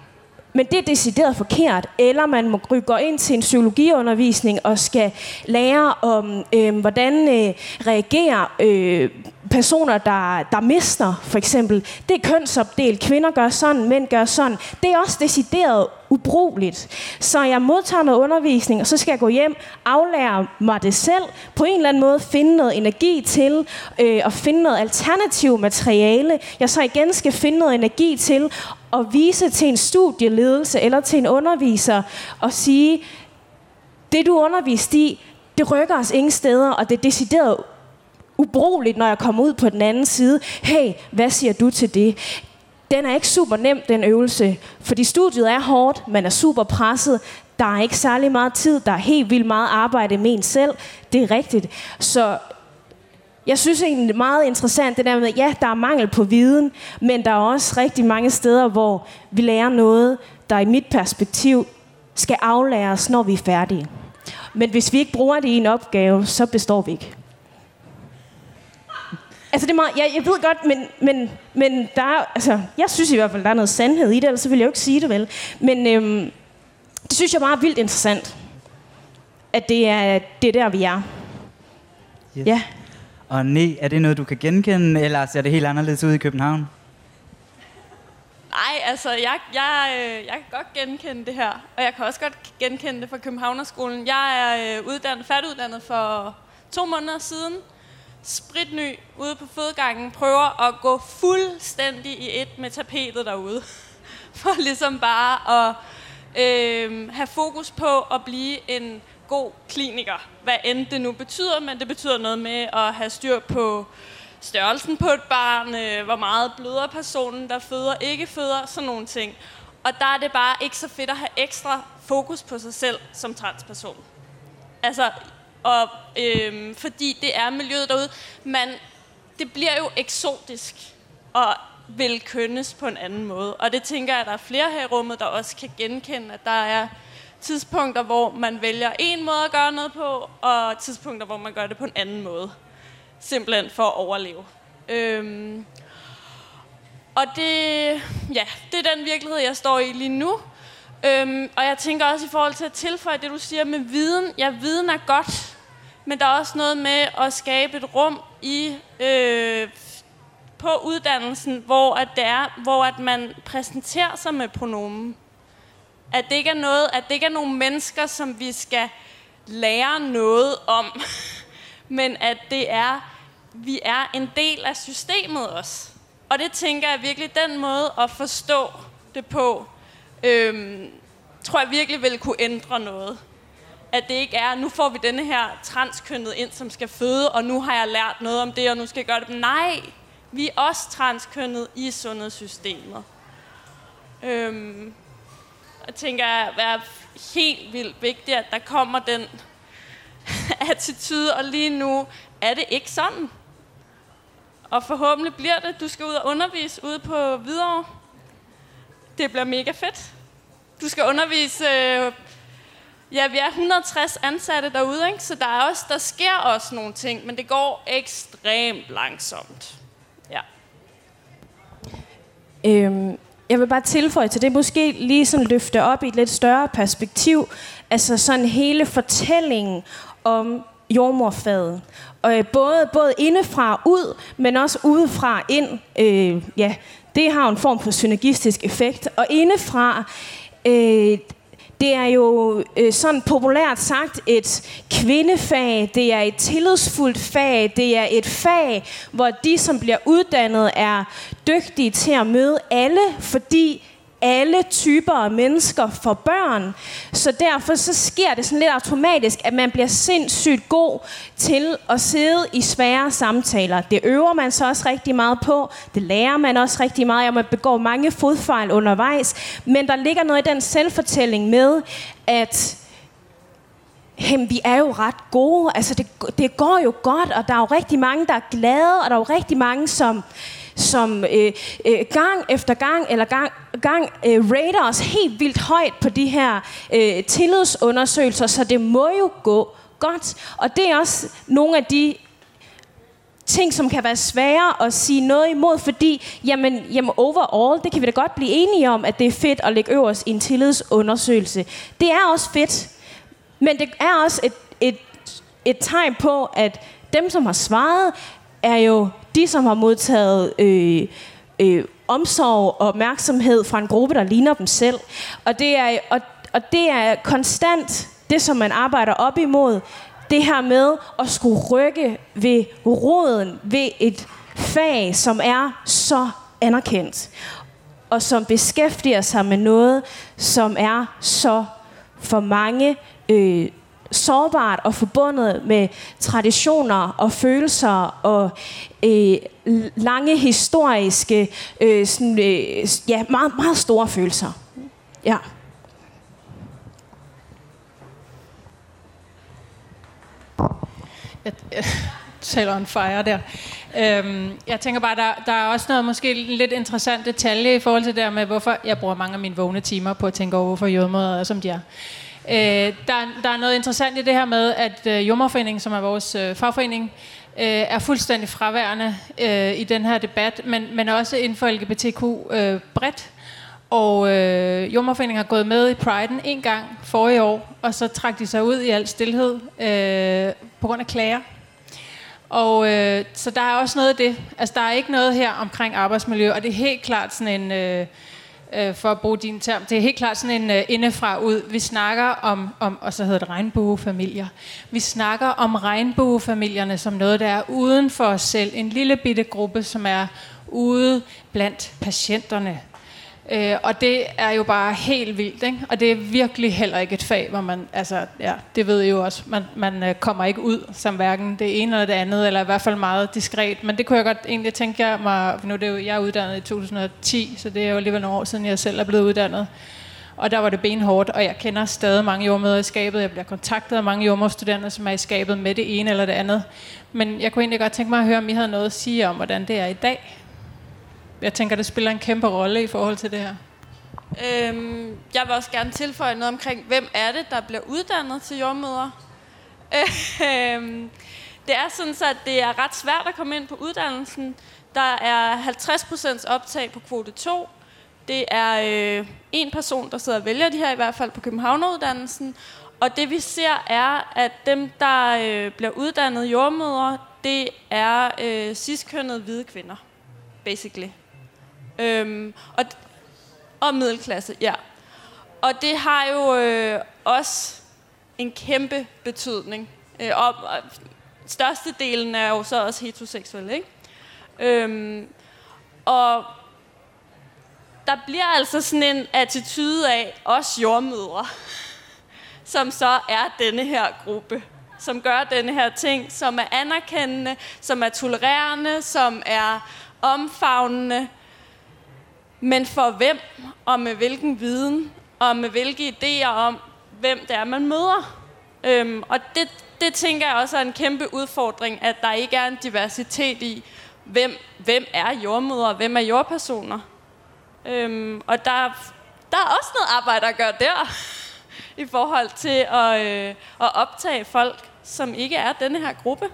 men det er decideret forkert. Eller man må gå ind til en psykologiundervisning og skal lære om, øh, hvordan øh, reagerer øh, personer, der, der mister, for eksempel. Det er kønsopdelt. Kvinder gør sådan, mænd gør sådan. Det er også decideret ubrugeligt. Så jeg modtager noget undervisning, og så skal jeg gå hjem, aflære mig det selv, på en eller anden måde finde noget energi til, øh, og finde noget alternativ materiale. Jeg så igen skal finde noget energi til at vise til en studieledelse eller til en underviser og sige, det du underviste i, det rykker os ingen steder, og det er decideret ubrugeligt, når jeg kommer ud på den anden side. Hey, hvad siger du til det? Den er ikke super nem, den øvelse, fordi studiet er hårdt, man er super presset, der er ikke særlig meget tid, der er helt vildt meget arbejde med en selv. Det er rigtigt. Så jeg synes egentlig det er meget interessant det der med, ja, der er mangel på viden, men der er også rigtig mange steder, hvor vi lærer noget, der i mit perspektiv skal aflæres, når vi er færdige. Men hvis vi ikke bruger det i en opgave, så består vi ikke. Altså det er meget, jeg, jeg ved godt, men, men, men der er, altså, jeg synes i hvert fald, der er noget sandhed i det, ellers vil jeg jo ikke sige det vel. Men øhm, det synes jeg er meget vildt interessant, at det er, det er der, vi er. Yes. Ja. Og nej, er det noget, du kan genkende, eller ser det helt anderledes ud i København? Nej, altså, jeg, jeg, øh, jeg kan godt genkende det her. Og jeg kan også godt genkende det fra Københavnerskolen. Jeg er øh, uddannet, færdiguddannet for to måneder siden. Spritny ude på fodgangen, Prøver at gå fuldstændig i et med tapetet derude. For ligesom bare at øh, have fokus på at blive en god kliniker. Hvad end det nu betyder, men det betyder noget med at have styr på størrelsen på et barn, øh, hvor meget bløder personen, der føder, ikke føder, sådan nogle ting. Og der er det bare ikke så fedt at have ekstra fokus på sig selv som transperson. Altså, og, øhm, fordi det er miljøet derude. Man, det bliver jo eksotisk og vil kønnes på en anden måde. Og det tænker jeg, at der er flere her i rummet, der også kan genkende, at der er tidspunkter, hvor man vælger en måde at gøre noget på, og tidspunkter, hvor man gør det på en anden måde. Simpelthen for at overleve. Øhm, og det, ja, det er den virkelighed, jeg står i lige nu. Øhm, og jeg tænker også i forhold til at tilføje det, du siger med viden. Ja, viden er godt, men der er også noget med at skabe et rum i øh, på uddannelsen, hvor at det er, hvor at man præsenterer sig med pronomen. At det ikke er noget, at det ikke er nogle mennesker, som vi skal lære noget om, men at det er, vi er en del af systemet også. Og det tænker jeg virkelig, den måde at forstå det på, øhm, tror jeg virkelig vil kunne ændre noget. At det ikke er, nu får vi denne her transkønnet ind, som skal føde, og nu har jeg lært noget om det, og nu skal jeg gøre det. Nej, vi er også transkønnet i sundhedssystemet. Øhm, jeg tænker, at er helt vildt vigtigt, at der kommer den attitude, og lige nu er det ikke sådan. Og forhåbentlig bliver det. Du skal ud og undervise ude på Hvidovre. Det bliver mega fedt. Du skal undervise... Øh, ja, vi er 160 ansatte derude, ikke? så der, er også, der sker også nogle ting, men det går ekstremt langsomt. Ja. Øhm, jeg vil bare tilføje til det, måske lige sådan løfte op i et lidt større perspektiv. Altså sådan hele fortællingen om jordmorfaget. Og øh, både, både indefra ud, men også udefra ind. Øh, ja, det har en form for synergistisk effekt. Og indefra, øh, det er jo øh, sådan populært sagt et kvindefag, det er et tillidsfuldt fag, det er et fag, hvor de, som bliver uddannet, er dygtige til at møde alle, fordi alle typer af mennesker for børn. Så derfor så sker det sådan lidt automatisk, at man bliver sindssygt god til at sidde i svære samtaler. Det øver man så også rigtig meget på. Det lærer man også rigtig meget. og man begår mange fodfejl undervejs. Men der ligger noget i den selvfortælling med, at Jamen, vi er jo ret gode. Altså, det, det går jo godt, og der er jo rigtig mange, der er glade, og der er jo rigtig mange, som, som øh, øh, gang efter gang eller gang, gang øh, rater os helt vildt højt på de her øh, tillidsundersøgelser, så det må jo gå godt. Og det er også nogle af de ting, som kan være svære at sige noget imod, fordi jamen, jamen overall, det kan vi da godt blive enige om, at det er fedt at lægge øverst i en tillidsundersøgelse. Det er også fedt, men det er også et, et, et tegn på, at dem, som har svaret, er jo de, som har modtaget øh, øh, omsorg og opmærksomhed fra en gruppe, der ligner dem selv. Og det er, og, og det er konstant det, som man arbejder op imod. Det her med at skulle rykke ved roden ved et fag, som er så anerkendt. Og som beskæftiger sig med noget, som er så for mange øh, sårbart og forbundet med traditioner og følelser og øh, lange historiske, øh, sådan, øh, ja, meget, meget store følelser. Ja. Jeg, jeg taler en fire der. Øhm, jeg tænker bare, der, der er også noget måske lidt interessant detalje i forhold til det der med, hvorfor jeg bruger mange af mine vågne timer på at tænke over, hvorfor jordmøder er, som de er. Øh, der, der er noget interessant i det her med, at øh, Jordmorforeningen, som er vores øh, fagforening, øh, er fuldstændig fraværende øh, i den her debat, men, men også inden for LGBTQ øh, bredt. Og øh, Jommerforeningen har gået med i Pride'en en gang forrige år, og så trak de sig ud i al stillhed øh, på grund af klager. Og øh, så der er også noget af det. Altså der er ikke noget her omkring arbejdsmiljø, og det er helt klart sådan en... Øh, øh, for at bruge din term. Det er helt klart sådan en øh, indefra ud. Vi snakker om, om, og så hedder det regnbuefamilier. Vi snakker om regnbuefamilierne som noget, der er uden for os selv. En lille bitte gruppe, som er ude blandt patienterne. Øh, og det er jo bare helt vildt, ikke? Og det er virkelig heller ikke et fag, hvor man, altså, ja, det ved I jo også, man, man øh, kommer ikke ud som hverken det ene eller det andet, eller i hvert fald meget diskret. Men det kunne jeg godt egentlig tænke jeg mig, for nu er det jo, jeg er uddannet i 2010, så det er jo alligevel nogle år siden, jeg selv er blevet uddannet. Og der var det benhårdt, og jeg kender stadig mange jordmøder i skabet. Jeg bliver kontaktet af mange jordmorstuderende, som er i skabet med det ene eller det andet. Men jeg kunne egentlig godt tænke mig at høre, om I havde noget at sige om, hvordan det er i dag jeg tænker, det spiller en kæmpe rolle i forhold til det her. Øhm, jeg vil også gerne tilføje noget omkring, hvem er det, der bliver uddannet til jordmøder. Øhm, det er sådan så, at det er ret svært at komme ind på uddannelsen. Der er 50% optag på kvote 2. Det er øh, en person, der sidder og vælger de her, i hvert fald på Københavneruddannelsen. Og det vi ser er, at dem, der øh, bliver uddannet jordmøder, det er øh, ciskønnede hvide kvinder, basically. Øhm, og, og middelklasse, ja. Og det har jo øh, også en kæmpe betydning. Øh, og, og størstedelen er jo så også heteroseksuel, ikke? Øhm, og der bliver altså sådan en attitude af os jordmødre, som så er denne her gruppe, som gør denne her ting, som er anerkendende, som er tolererende, som er omfavnende, men for hvem, og med hvilken viden, og med hvilke idéer om, hvem det er, man møder. Øhm, og det, det tænker jeg også er en kæmpe udfordring, at der ikke er en diversitet i, hvem, hvem er jordmøder, hvem er jordpersoner. Øhm, og der, der er også noget arbejde at gøre der, i forhold til at, øh, at optage folk, som ikke er denne her gruppe.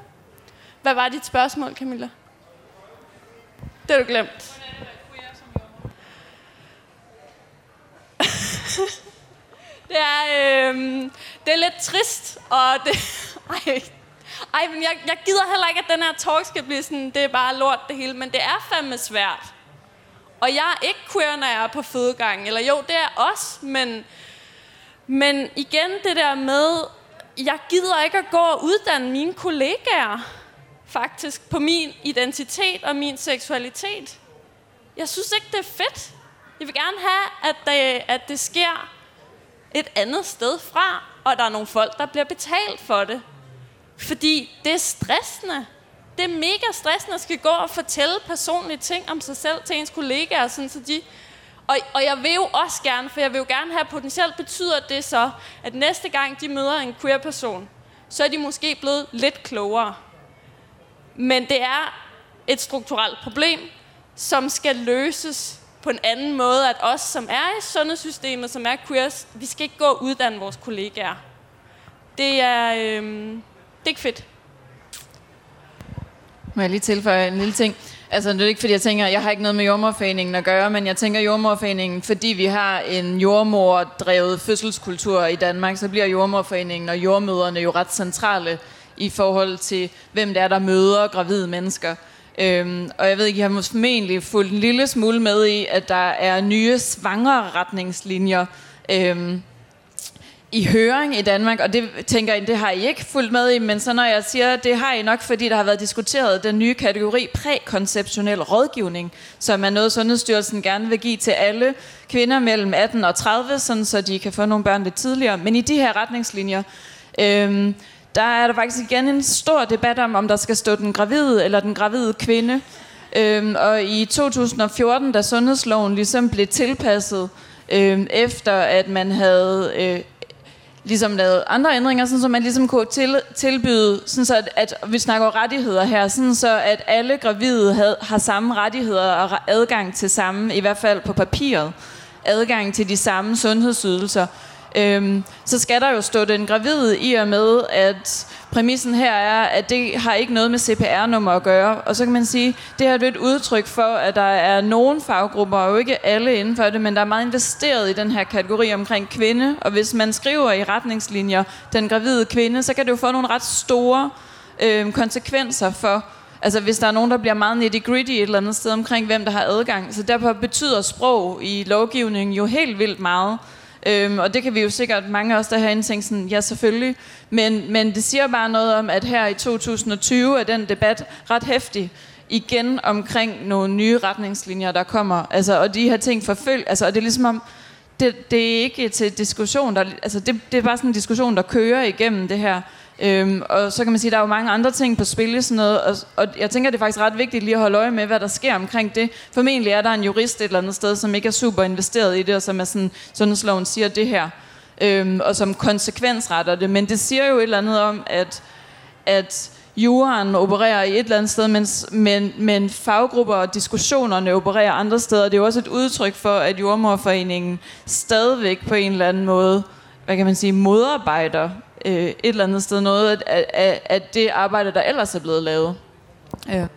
Hvad var dit spørgsmål, Camilla? Det har du glemt. det er, øh, det er lidt trist, og det... Ej, ej men jeg, jeg gider heller ikke, at den her talk skal blive sådan, det er bare lort det hele, men det er fandme svært. Og jeg er ikke queer, når jeg er på fødegangen. Eller jo, det er også, men, men igen det der med, jeg gider ikke at gå og uddanne mine kollegaer faktisk på min identitet og min seksualitet. Jeg synes ikke, det er fedt. Jeg vil gerne have, at det, at det sker et andet sted fra, og der er nogle folk, der bliver betalt for det. Fordi det er stressende. Det er mega stressende at skal gå og fortælle personlige ting om sig selv til ens kollegaer, sådan så de... Og, og jeg vil jo også gerne, for jeg vil jo gerne have potentielt betyder det så, at næste gang de møder en queer person, så er de måske blevet lidt klogere. Men det er et strukturelt problem, som skal løses på en anden måde, at os, som er i sundhedssystemet, som er queers, vi skal ikke gå og uddanne vores kollegaer. Det er, øh, det er ikke fedt. Må jeg lige tilføje en lille ting? Altså, det er ikke, fordi jeg tænker, jeg har ikke noget med jordmorforeningen at gøre, men jeg tænker jordmorforeningen, fordi vi har en jordmordrevet fødselskultur i Danmark, så bliver jordmorforeningen og jordmøderne jo ret centrale i forhold til, hvem det er, der møder gravide mennesker. Øhm, og jeg ved ikke, jeg har formentlig fulgt en lille smule med i, at der er nye svangre retningslinjer øhm, i høring i Danmark, og det tænker jeg, det har I ikke fulgt med i, men så når jeg siger, det har I nok, fordi der har været diskuteret den nye kategori prækonceptionel rådgivning, som er noget, Sundhedsstyrelsen gerne vil give til alle kvinder mellem 18 og 30, sådan så de kan få nogle børn lidt tidligere. Men i de her retningslinjer, øhm, der er der faktisk igen en stor debat om, om der skal stå den gravide eller den gravide kvinde. Øhm, og i 2014, da sundhedsloven ligesom blev tilpasset, øhm, efter at man havde øh, ligesom lavet andre ændringer, sådan så man ligesom kunne til, tilbyde, sådan så at, at vi snakker rettigheder her, sådan så at alle gravide havde, har samme rettigheder og adgang til samme, i hvert fald på papiret, adgang til de samme sundhedsydelser øhm, så skal der jo stå den gravide i og med, at præmissen her er, at det har ikke noget med CPR-nummer at gøre. Og så kan man sige, det her er et udtryk for, at der er nogle faggrupper, og jo ikke alle inden for det, men der er meget investeret i den her kategori omkring kvinde. Og hvis man skriver i retningslinjer, den gravide kvinde, så kan det jo få nogle ret store øhm, konsekvenser for, Altså hvis der er nogen, der bliver meget nitty-gritty et eller andet sted omkring, hvem der har adgang. Så derfor betyder sprog i lovgivningen jo helt vildt meget. Øhm, og det kan vi jo sikkert mange af os der herinde tænke sådan, ja selvfølgelig. Men, men det siger bare noget om, at her i 2020 er den debat ret hæftig igen omkring nogle nye retningslinjer, der kommer. Altså, og de her ting forfølg, altså, og det er ligesom om, det, det er ikke til diskussion, der, altså det, det er bare sådan en diskussion, der kører igennem det her. Øhm, og så kan man sige, at der er jo mange andre ting på spil sådan noget, og, og jeg tænker, det er faktisk ret vigtigt lige at holde øje med, hvad der sker omkring det. Formentlig er der en jurist et eller andet sted, som ikke er super investeret i det, og som er sådan, sundhedsloven siger det her, øhm, og som konsekvensretter det. Men det siger jo et eller andet om, at, at juraen opererer i et eller andet sted, mens, men, men faggrupper og diskussionerne opererer andre steder. Det er jo også et udtryk for, at jordmorforeningen stadigvæk på en eller anden måde, hvad kan man sige, modarbejder øh, et eller andet sted noget af, af, af det arbejde, der ellers er blevet lavet. Ja.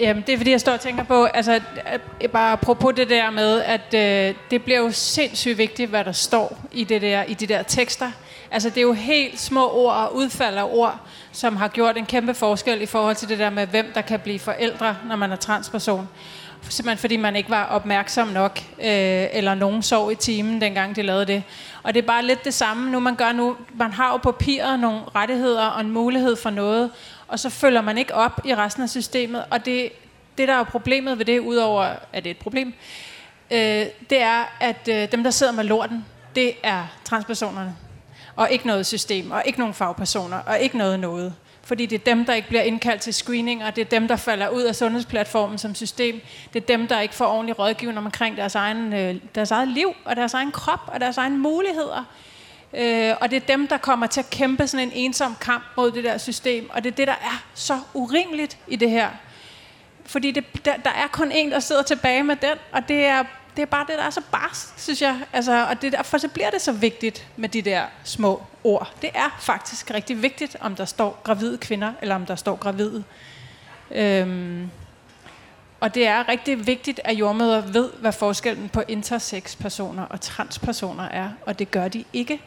Jamen, det er fordi, jeg står og tænker på, altså, bare apropos det der med, at øh, det bliver jo sindssygt vigtigt, hvad der står i, det der, i de der tekster. Altså, det er jo helt små ord og udfald af ord, som har gjort en kæmpe forskel i forhold til det der med, hvem der kan blive forældre, når man er transperson simpelthen fordi man ikke var opmærksom nok, øh, eller nogen sov i timen, dengang de lavede det. Og det er bare lidt det samme, nu man gør nu. Man har jo på papiret nogle rettigheder og en mulighed for noget, og så følger man ikke op i resten af systemet. Og det, det der er problemet ved det, udover at det er et problem, øh, det er, at øh, dem, der sidder med lorten, det er transpersonerne. Og ikke noget system, og ikke nogen fagpersoner, og ikke noget noget. Fordi det er dem, der ikke bliver indkaldt til screening, og det er dem, der falder ud af sundhedsplatformen som system. Det er dem, der ikke får ordentlig rådgivning omkring deres, egen, øh, deres eget liv, og deres egen krop, og deres egne muligheder. Øh, og det er dem, der kommer til at kæmpe sådan en ensom kamp mod det der system. Og det er det, der er så urimeligt i det her. Fordi det, der, der er kun en, der sidder tilbage med den, og det er, det er bare det, der er så barsk, synes jeg. Altså, og det, derfor så bliver det så vigtigt med de der små ord. Det er faktisk rigtig vigtigt, om der står gravide kvinder, eller om der står gravide. Øhm, og det er rigtig vigtigt, at jordmøder ved, hvad forskellen på intersex-personer og transpersoner er, og det gør de ikke.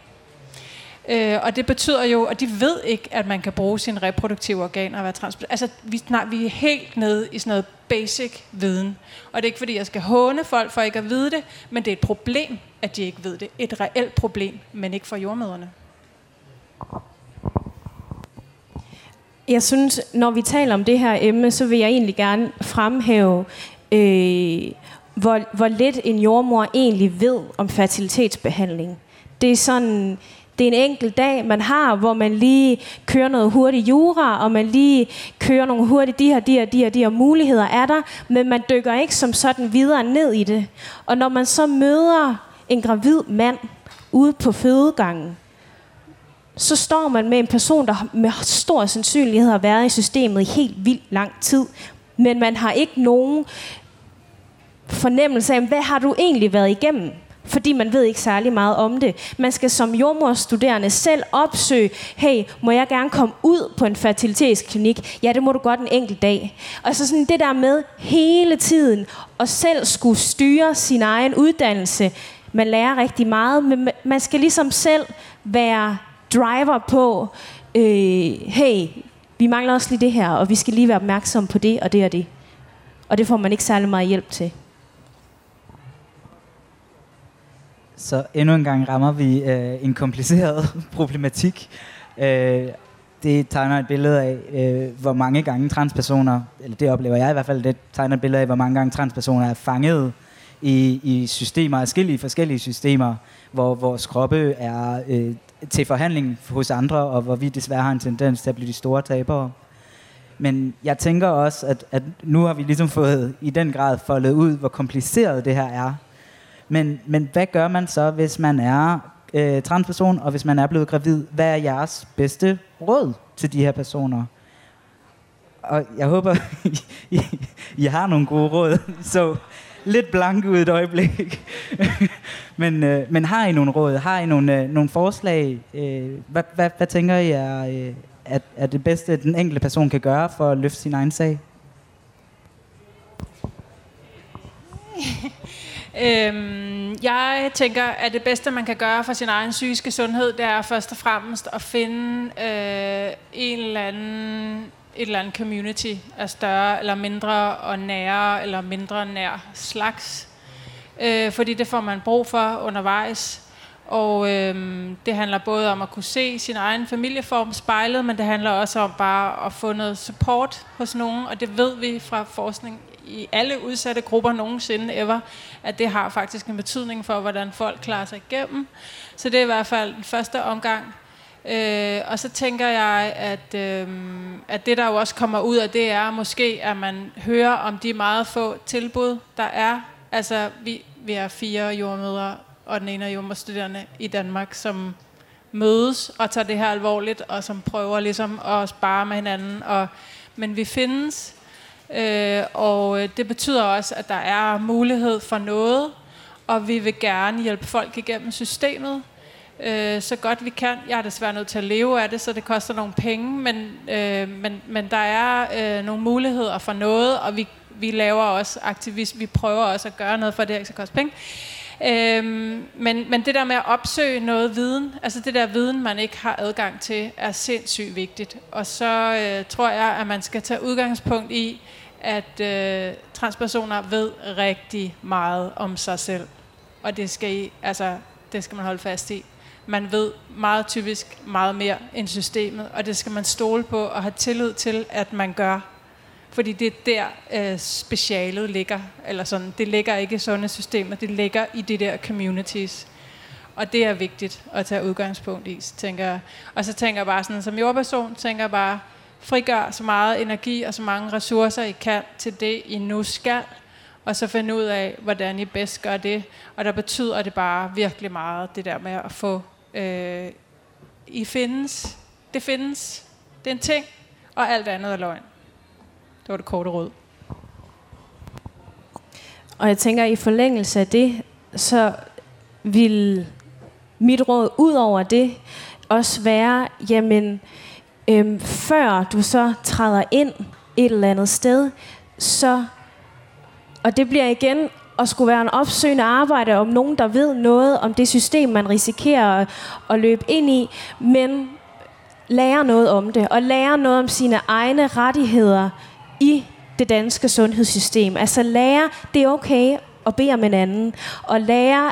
Øh, og det betyder jo, at de ved ikke, at man kan bruge sine reproduktive organer og være trans. Altså, vi, nej, vi er helt nede i sådan noget basic viden. Og det er ikke, fordi jeg skal håne folk for ikke at vide det, men det er et problem, at de ikke ved det. Et reelt problem, men ikke for jordmøderne. Jeg synes, når vi taler om det her emne, så vil jeg egentlig gerne fremhæve, øh, hvor, hvor lidt en jordmor egentlig ved om fertilitetsbehandling. Det er sådan, det er en enkelt dag, man har, hvor man lige kører noget hurtigt jura, og man lige kører nogle hurtigt, de her, de her, de her, de her muligheder er der, men man dykker ikke som sådan videre ned i det. Og når man så møder en gravid mand ude på fødegangen, så står man med en person, der med stor sandsynlighed har været i systemet i helt vildt lang tid, men man har ikke nogen fornemmelse af, hvad har du egentlig været igennem? Fordi man ved ikke særlig meget om det. Man skal som jordmorstuderende selv opsøge, hey, må jeg gerne komme ud på en fertilitetsklinik? Ja, det må du godt en enkelt dag. Og så sådan det der med hele tiden at selv skulle styre sin egen uddannelse. Man lærer rigtig meget, men man skal ligesom selv være driver på, øh, hey, vi mangler også lige det her, og vi skal lige være opmærksom på det og det og det. Og det får man ikke særlig meget hjælp til. Så endnu en gang rammer vi øh, en kompliceret problematik. Øh, det tegner et billede af, øh, hvor mange gange transpersoner, eller det oplever jeg i hvert fald, det tegner et billede af, hvor mange gange transpersoner er fanget i, i systemer, forskellige forskellige systemer, hvor vores kroppe er øh, til forhandling hos andre, og hvor vi desværre har en tendens til at blive de store tabere. Men jeg tænker også, at, at nu har vi ligesom fået i den grad foldet ud, hvor kompliceret det her er. Men, men hvad gør man så, hvis man er øh, transperson, og hvis man er blevet gravid? Hvad er jeres bedste råd til de her personer? Og jeg håber, I, I, I har nogle gode råd. Så lidt blanke ud et øjeblik. men, øh, men har I nogle råd? Har I nogle, øh, nogle forslag? Øh, hvad, hvad, hvad tænker I er, øh, er, er det bedste, den enkelte person kan gøre for at løfte sin egen sag? Øhm, jeg tænker, at det bedste, man kan gøre for sin egen psykiske sundhed, det er først og fremmest at finde øh, en eller anden, et eller andet community af større eller mindre og nære eller mindre nær slags. Øh, fordi det får man brug for undervejs. Og øh, det handler både om at kunne se sin egen familieform spejlet, men det handler også om bare at få noget support hos nogen, og det ved vi fra forskning i alle udsatte grupper nogensinde ever, at det har faktisk en betydning for, hvordan folk klarer sig igennem. Så det er i hvert fald den første omgang. Øh, og så tænker jeg, at, øh, at det der jo også kommer ud af det er måske, at man hører om de meget få tilbud, der er. Altså, vi, vi er fire jordmødre og den ene af jordmøderstuderende i Danmark, som mødes og tager det her alvorligt, og som prøver ligesom at spare med hinanden. Og, men vi findes, Øh, og øh, det betyder også, at der er mulighed for noget, og vi vil gerne hjælpe folk igennem systemet, øh, så godt vi kan. Jeg er desværre nødt til at leve af det, så det koster nogle penge, men, øh, men, men der er øh, nogle muligheder for noget, og vi, vi laver også aktivisme, vi prøver også at gøre noget for, at det ikke skal koste penge. Øhm, men, men det der med at opsøge noget viden, altså det der viden, man ikke har adgang til, er sindssygt vigtigt. Og så øh, tror jeg, at man skal tage udgangspunkt i, at øh, transpersoner ved rigtig meget om sig selv. Og det skal, I, altså, det skal man holde fast i. Man ved meget typisk meget mere end systemet, og det skal man stole på og have tillid til, at man gør. Fordi det er der øh, specialet ligger. Eller sådan, det ligger ikke i sundhedssystemet, det ligger i de der communities. Og det er vigtigt at tage udgangspunkt i, tænker jeg. Og så tænker jeg bare sådan, som jordperson, tænker jeg bare, frigør så meget energi og så mange ressourcer, I kan til det, I nu skal, og så finde ud af, hvordan I bedst gør det. Og der betyder det bare virkelig meget, det der med at få, øh, I findes, det findes, det er en ting, og alt andet er løgn. Det var det korte råd. Og jeg tænker, i forlængelse af det, så vil mit råd ud over det også være, jamen, øhm, før du så træder ind et eller andet sted, så, og det bliver igen at skulle være en opsøgende arbejde om nogen, der ved noget om det system, man risikerer at, at løbe ind i, men lære noget om det, og lære noget om sine egne rettigheder i det danske sundhedssystem. Altså lære, det er okay at bede om en anden, og lære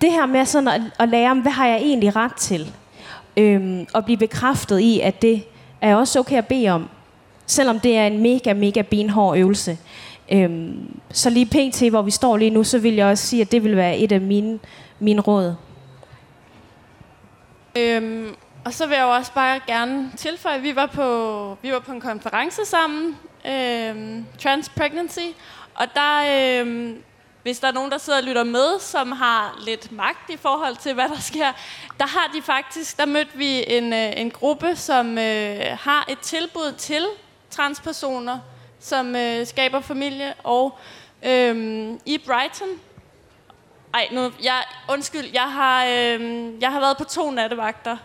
det her med sådan at, at lære om, hvad har jeg egentlig ret til? Øhm, og blive bekræftet i, at det er også okay at bede om, selvom det er en mega, mega benhård øvelse. Øhm, så lige pt, hvor vi står lige nu, så vil jeg også sige, at det vil være et af mine, mine råd. Øhm, og så vil jeg jo også bare gerne tilføje, at vi var på, vi var på en konference sammen, øhm, Trans Pregnancy, og der, øhm, hvis der er nogen, der sidder og lytter med, som har lidt magt i forhold til, hvad der sker, der har de faktisk, der mødte vi en, øh, en gruppe, som øh, har et tilbud til transpersoner, som øh, skaber familie, og øh, i Brighton, ej, nu, jeg, undskyld, jeg har, øh, jeg har været på to nattevagter,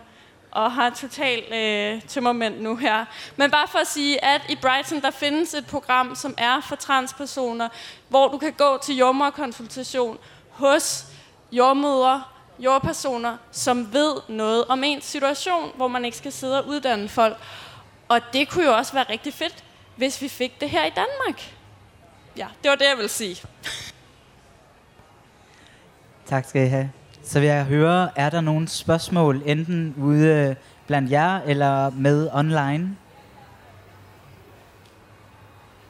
og har totalt øh, tømmermænd nu her. Men bare for at sige, at i Brighton, der findes et program, som er for transpersoner, hvor du kan gå til jordmorkonsultation hos jordmødre, jordpersoner, som ved noget om ens situation, hvor man ikke skal sidde og uddanne folk. Og det kunne jo også være rigtig fedt, hvis vi fik det her i Danmark. Ja, det var det, jeg vil sige. Tak skal I have. Så vil jeg høre, er der nogle spørgsmål, enten ude øh, blandt jer eller med online?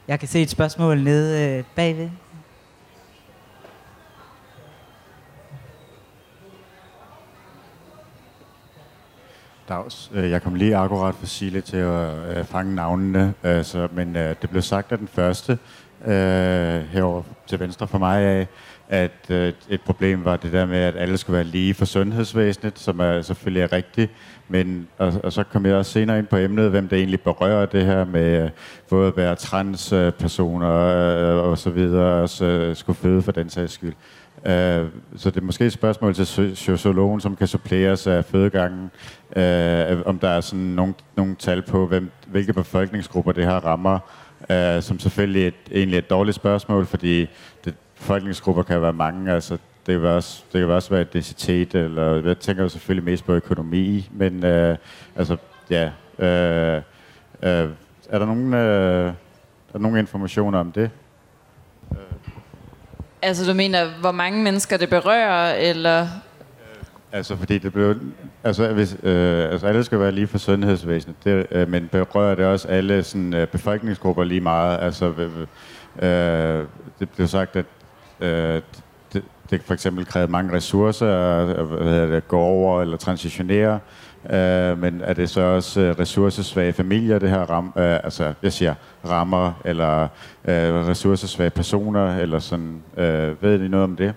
Jeg kan se et spørgsmål nede øh, bagved. Dags. Øh, jeg kom lige akkurat for Sile til at fange navnene, så, men det blev sagt af den første herovre til venstre for mig af, at øh, et problem var det der med, at alle skulle være lige for sundhedsvæsenet, som er selvfølgelig er rigtigt, men, og, og så kom jeg også senere ind på emnet, hvem det egentlig berører det her med øh, både at være transpersoner øh, og så videre, og så skulle føde for den sags skyld. Øh, så det er måske et spørgsmål til sociologen, som kan suppleres af fødegangen, øh, om der er sådan nogle, nogle tal på, hvem, hvilke befolkningsgrupper det her rammer, øh, som selvfølgelig et, egentlig et dårligt spørgsmål, fordi det, befolkningsgrupper kan være mange. Altså, det, kan også, det kan også være etnicitet, eller jeg tænker jo selvfølgelig mest på økonomi, men uh, altså, ja. Uh, uh, er der nogen, uh, er der nogen informationer om det? Altså du mener, hvor mange mennesker det berører, eller? Altså fordi det blev, altså, hvis, øh, altså alle skal være lige for sundhedsvæsenet, det, øh, men berører det også alle sådan, øh, befolkningsgrupper lige meget. Altså øh, det blev sagt, at øh, det, det for eksempel kræver mange ressourcer at hvad det, gå over eller transitionere. Øh, men er det så også øh, ressourcesvage familier, det her ram, øh, altså jeg siger rammer, eller øh, ressourcesvage personer, eller sådan, øh, ved I noget om det?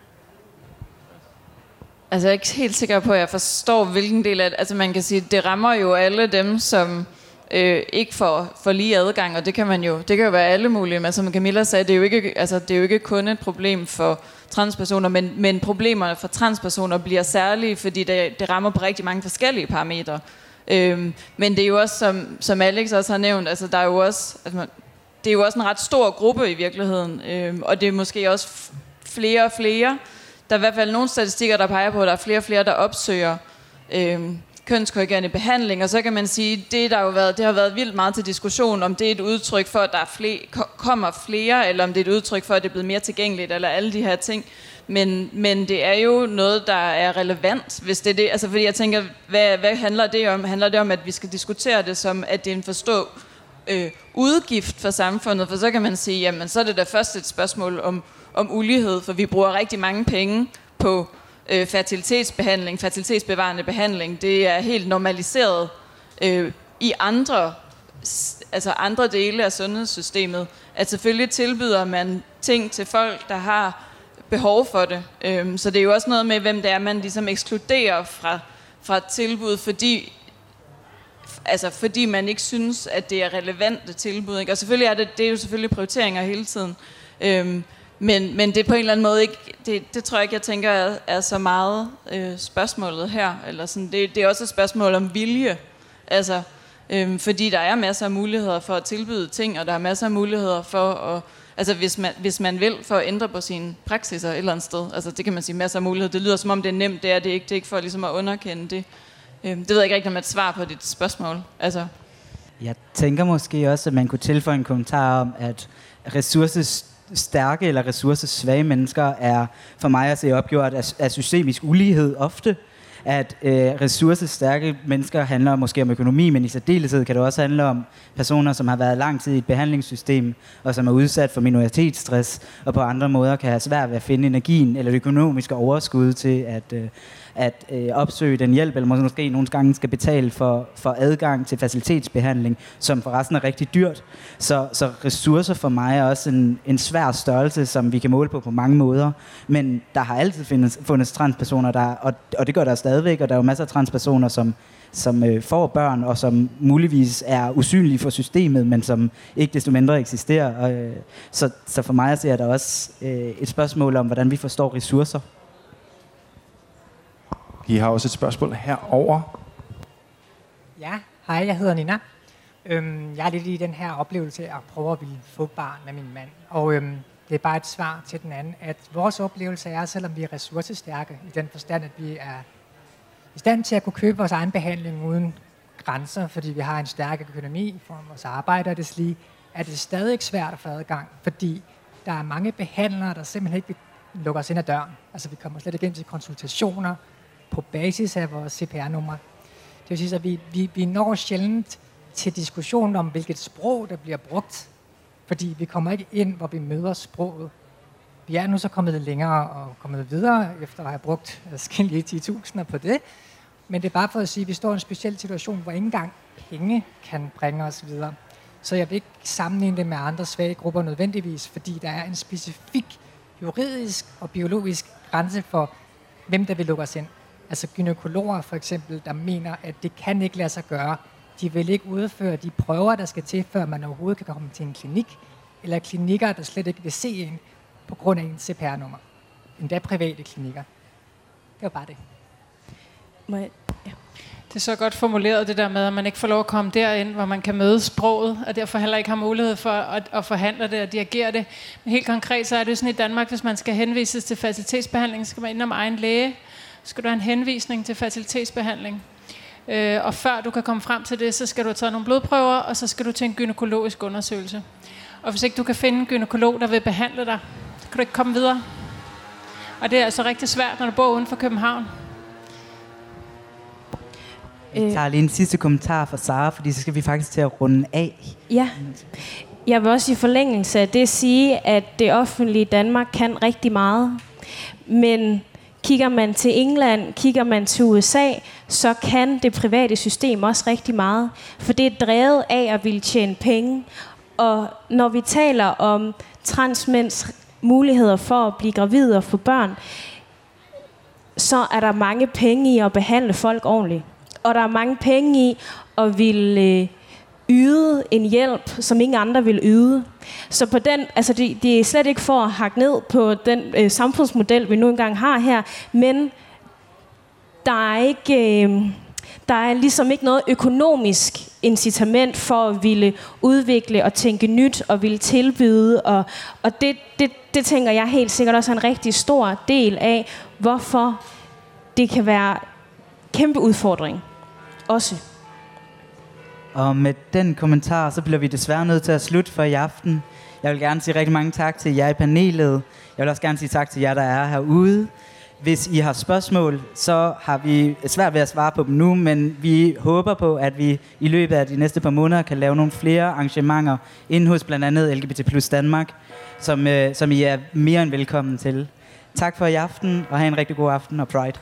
Altså jeg er ikke helt sikker på, at jeg forstår, hvilken del af det, altså man kan sige, det rammer jo alle dem, som øh, ikke for, for lige adgang, og det kan man jo, det kan jo være alle mulige, men altså, som Camilla sagde, det er jo ikke, altså, det er jo ikke kun et problem for transpersoner, men, men problemerne for transpersoner bliver særlige, fordi det, det rammer på rigtig mange forskellige parametre. Øhm, men det er jo også, som, som Alex også har nævnt, altså der er jo også, altså, det er jo også en ret stor gruppe i virkeligheden, øhm, og det er måske også flere og flere. Der er i hvert fald nogle statistikker, der peger på, at der er flere og flere, der opsøger øhm, kønskorrigerende behandling, og så kan man sige, det der jo været, det har været vildt meget til diskussion, om det er et udtryk for, at der er flere, kommer flere, eller om det er et udtryk for, at det er blevet mere tilgængeligt, eller alle de her ting. Men, men det er jo noget, der er relevant, hvis det er det. Altså, fordi jeg tænker, hvad, hvad handler det om? Handler det om, at vi skal diskutere det som, at det er en forstå øh, udgift for samfundet? For så kan man sige, jamen så er det da først et spørgsmål om, om ulighed, for vi bruger rigtig mange penge på øh, fertilitetsbehandling, fertilitetsbevarende behandling. Det er helt normaliseret øh, i andre altså andre dele af sundhedssystemet. At selvfølgelig tilbyder man ting til folk, der har behov for det. Øhm, så det er jo også noget med, hvem det er, man ligesom ekskluderer fra, fra tilbud, fordi altså fordi man ikke synes, at det er relevante tilbud. Ikke? Og selvfølgelig er det, det er jo selvfølgelig prioriteringer hele tiden. Øhm, men, men det er på en eller anden måde ikke, det, det tror jeg ikke, jeg tænker er, er så meget øh, spørgsmålet her. Eller sådan, det, det er også et spørgsmål om vilje. Altså, øh, fordi der er masser af muligheder for at tilbyde ting, og der er masser af muligheder for at, altså hvis man, hvis man vil, for at ændre på sine praksiser et eller andet sted. Altså det kan man sige masser af muligheder. Det lyder som om det er nemt, det er det ikke. Det er ikke for ligesom at underkende det. Øh, det ved jeg ikke rigtig om et svar på dit spørgsmål. Altså. Jeg tænker måske også, at man kunne tilføje en kommentar om, at stærke eller ressourcesvage mennesker er for mig at se opgjort af, af systemisk ulighed ofte. At øh, ressourcestærke mennesker handler måske om økonomi, men i særdeleshed kan det også handle om personer, som har været lang tid i et behandlingssystem, og som er udsat for minoritetsstress, og på andre måder kan have svært ved at finde energien eller det økonomiske overskud til at, øh, at øh, opsøge den hjælp, eller måske nogle gange skal betale for, for adgang til facilitetsbehandling, som forresten er rigtig dyrt. Så, så ressourcer for mig er også en, en svær størrelse, som vi kan måle på på mange måder. Men der har altid findes, fundet transpersoner, der, og, og det gør der stadigvæk, og der er jo masser af transpersoner, som som øh, får børn, og som muligvis er usynlige for systemet, men som ikke desto mindre eksisterer. Og, øh, så, så for mig ser der også øh, et spørgsmål om, hvordan vi forstår ressourcer. I har også et spørgsmål herover. Ja, hej, jeg hedder Nina. Øhm, jeg er lidt i den her oplevelse at prøve at ville få barn med min mand. Og øhm, det er bare et svar til den anden, at vores oplevelse er, selvom vi er ressourcestærke, i den forstand, at vi er i stand til at kunne købe vores egen behandling uden grænser, fordi vi har en stærk økonomi for vores arbejde og det lige, er det stadig svært at få adgang, fordi der er mange behandlere, der simpelthen ikke vil lukke os ind ad døren. Altså vi kommer slet ikke ind til konsultationer, på basis af vores CPR-nummer. Det vil sige, at vi, vi, vi når sjældent til diskussionen om, hvilket sprog, der bliver brugt, fordi vi kommer ikke ind, hvor vi møder sproget. Vi er nu så kommet længere og kommet videre, efter at have brugt forskellige 10.000 på det. Men det er bare for at sige, at vi står i en speciel situation, hvor ikke engang penge kan bringe os videre. Så jeg vil ikke sammenligne det med andre svage grupper nødvendigvis, fordi der er en specifik juridisk og biologisk grænse for, hvem der vil lukke os ind. Altså gynækologer for eksempel, der mener, at det kan ikke lade sig gøre. De vil ikke udføre de prøver, der skal til, før man overhovedet kan komme til en klinik, eller klinikker, der slet ikke vil se en på grund af en CPR-nummer. Endda private klinikker. Det var bare det. Må jeg? Ja. Det er så godt formuleret det der med, at man ikke får lov at komme derind, hvor man kan møde sproget, og derfor heller ikke har mulighed for at, at forhandle det og dirigere det. Men helt konkret så er det sådan i Danmark, hvis man skal henvises til facilitetsbehandling, så skal man ind om egen læge, skal du have en henvisning til facilitetsbehandling. Øh, og før du kan komme frem til det, så skal du have taget nogle blodprøver, og så skal du til en gynækologisk undersøgelse. Og hvis ikke du kan finde en gynækolog, der vil behandle dig, så kan du ikke komme videre. Og det er altså rigtig svært, når du bor uden for København. Jeg tager lige en sidste kommentar fra Sara, fordi så skal vi faktisk til at runde af. Ja. Jeg vil også i forlængelse af det sige, at det offentlige Danmark kan rigtig meget. Men Kigger man til England, kigger man til USA, så kan det private system også rigtig meget. For det er drevet af at ville tjene penge. Og når vi taler om transmænds muligheder for at blive gravid og få børn, så er der mange penge i at behandle folk ordentligt. Og der er mange penge i at ville øh, yde en hjælp, som ingen andre vil yde. Så på den, altså det, det er slet ikke for at hakke ned på den øh, samfundsmodel, vi nu engang har her, men der er ikke... Øh, der er ligesom ikke noget økonomisk incitament for at ville udvikle og tænke nyt og ville tilbyde. Og, og det, det, det tænker jeg helt sikkert også er en rigtig stor del af, hvorfor det kan være kæmpe udfordring. Også. Og med den kommentar, så bliver vi desværre nødt til at slutte for i aften. Jeg vil gerne sige rigtig mange tak til jer i panelet. Jeg vil også gerne sige tak til jer, der er herude. Hvis I har spørgsmål, så har vi svært ved at svare på dem nu, men vi håber på, at vi i løbet af de næste par måneder kan lave nogle flere arrangementer ind hos blandt andet LGBT Plus Danmark, som, øh, som I er mere end velkommen til. Tak for i aften, og have en rigtig god aften og Pride.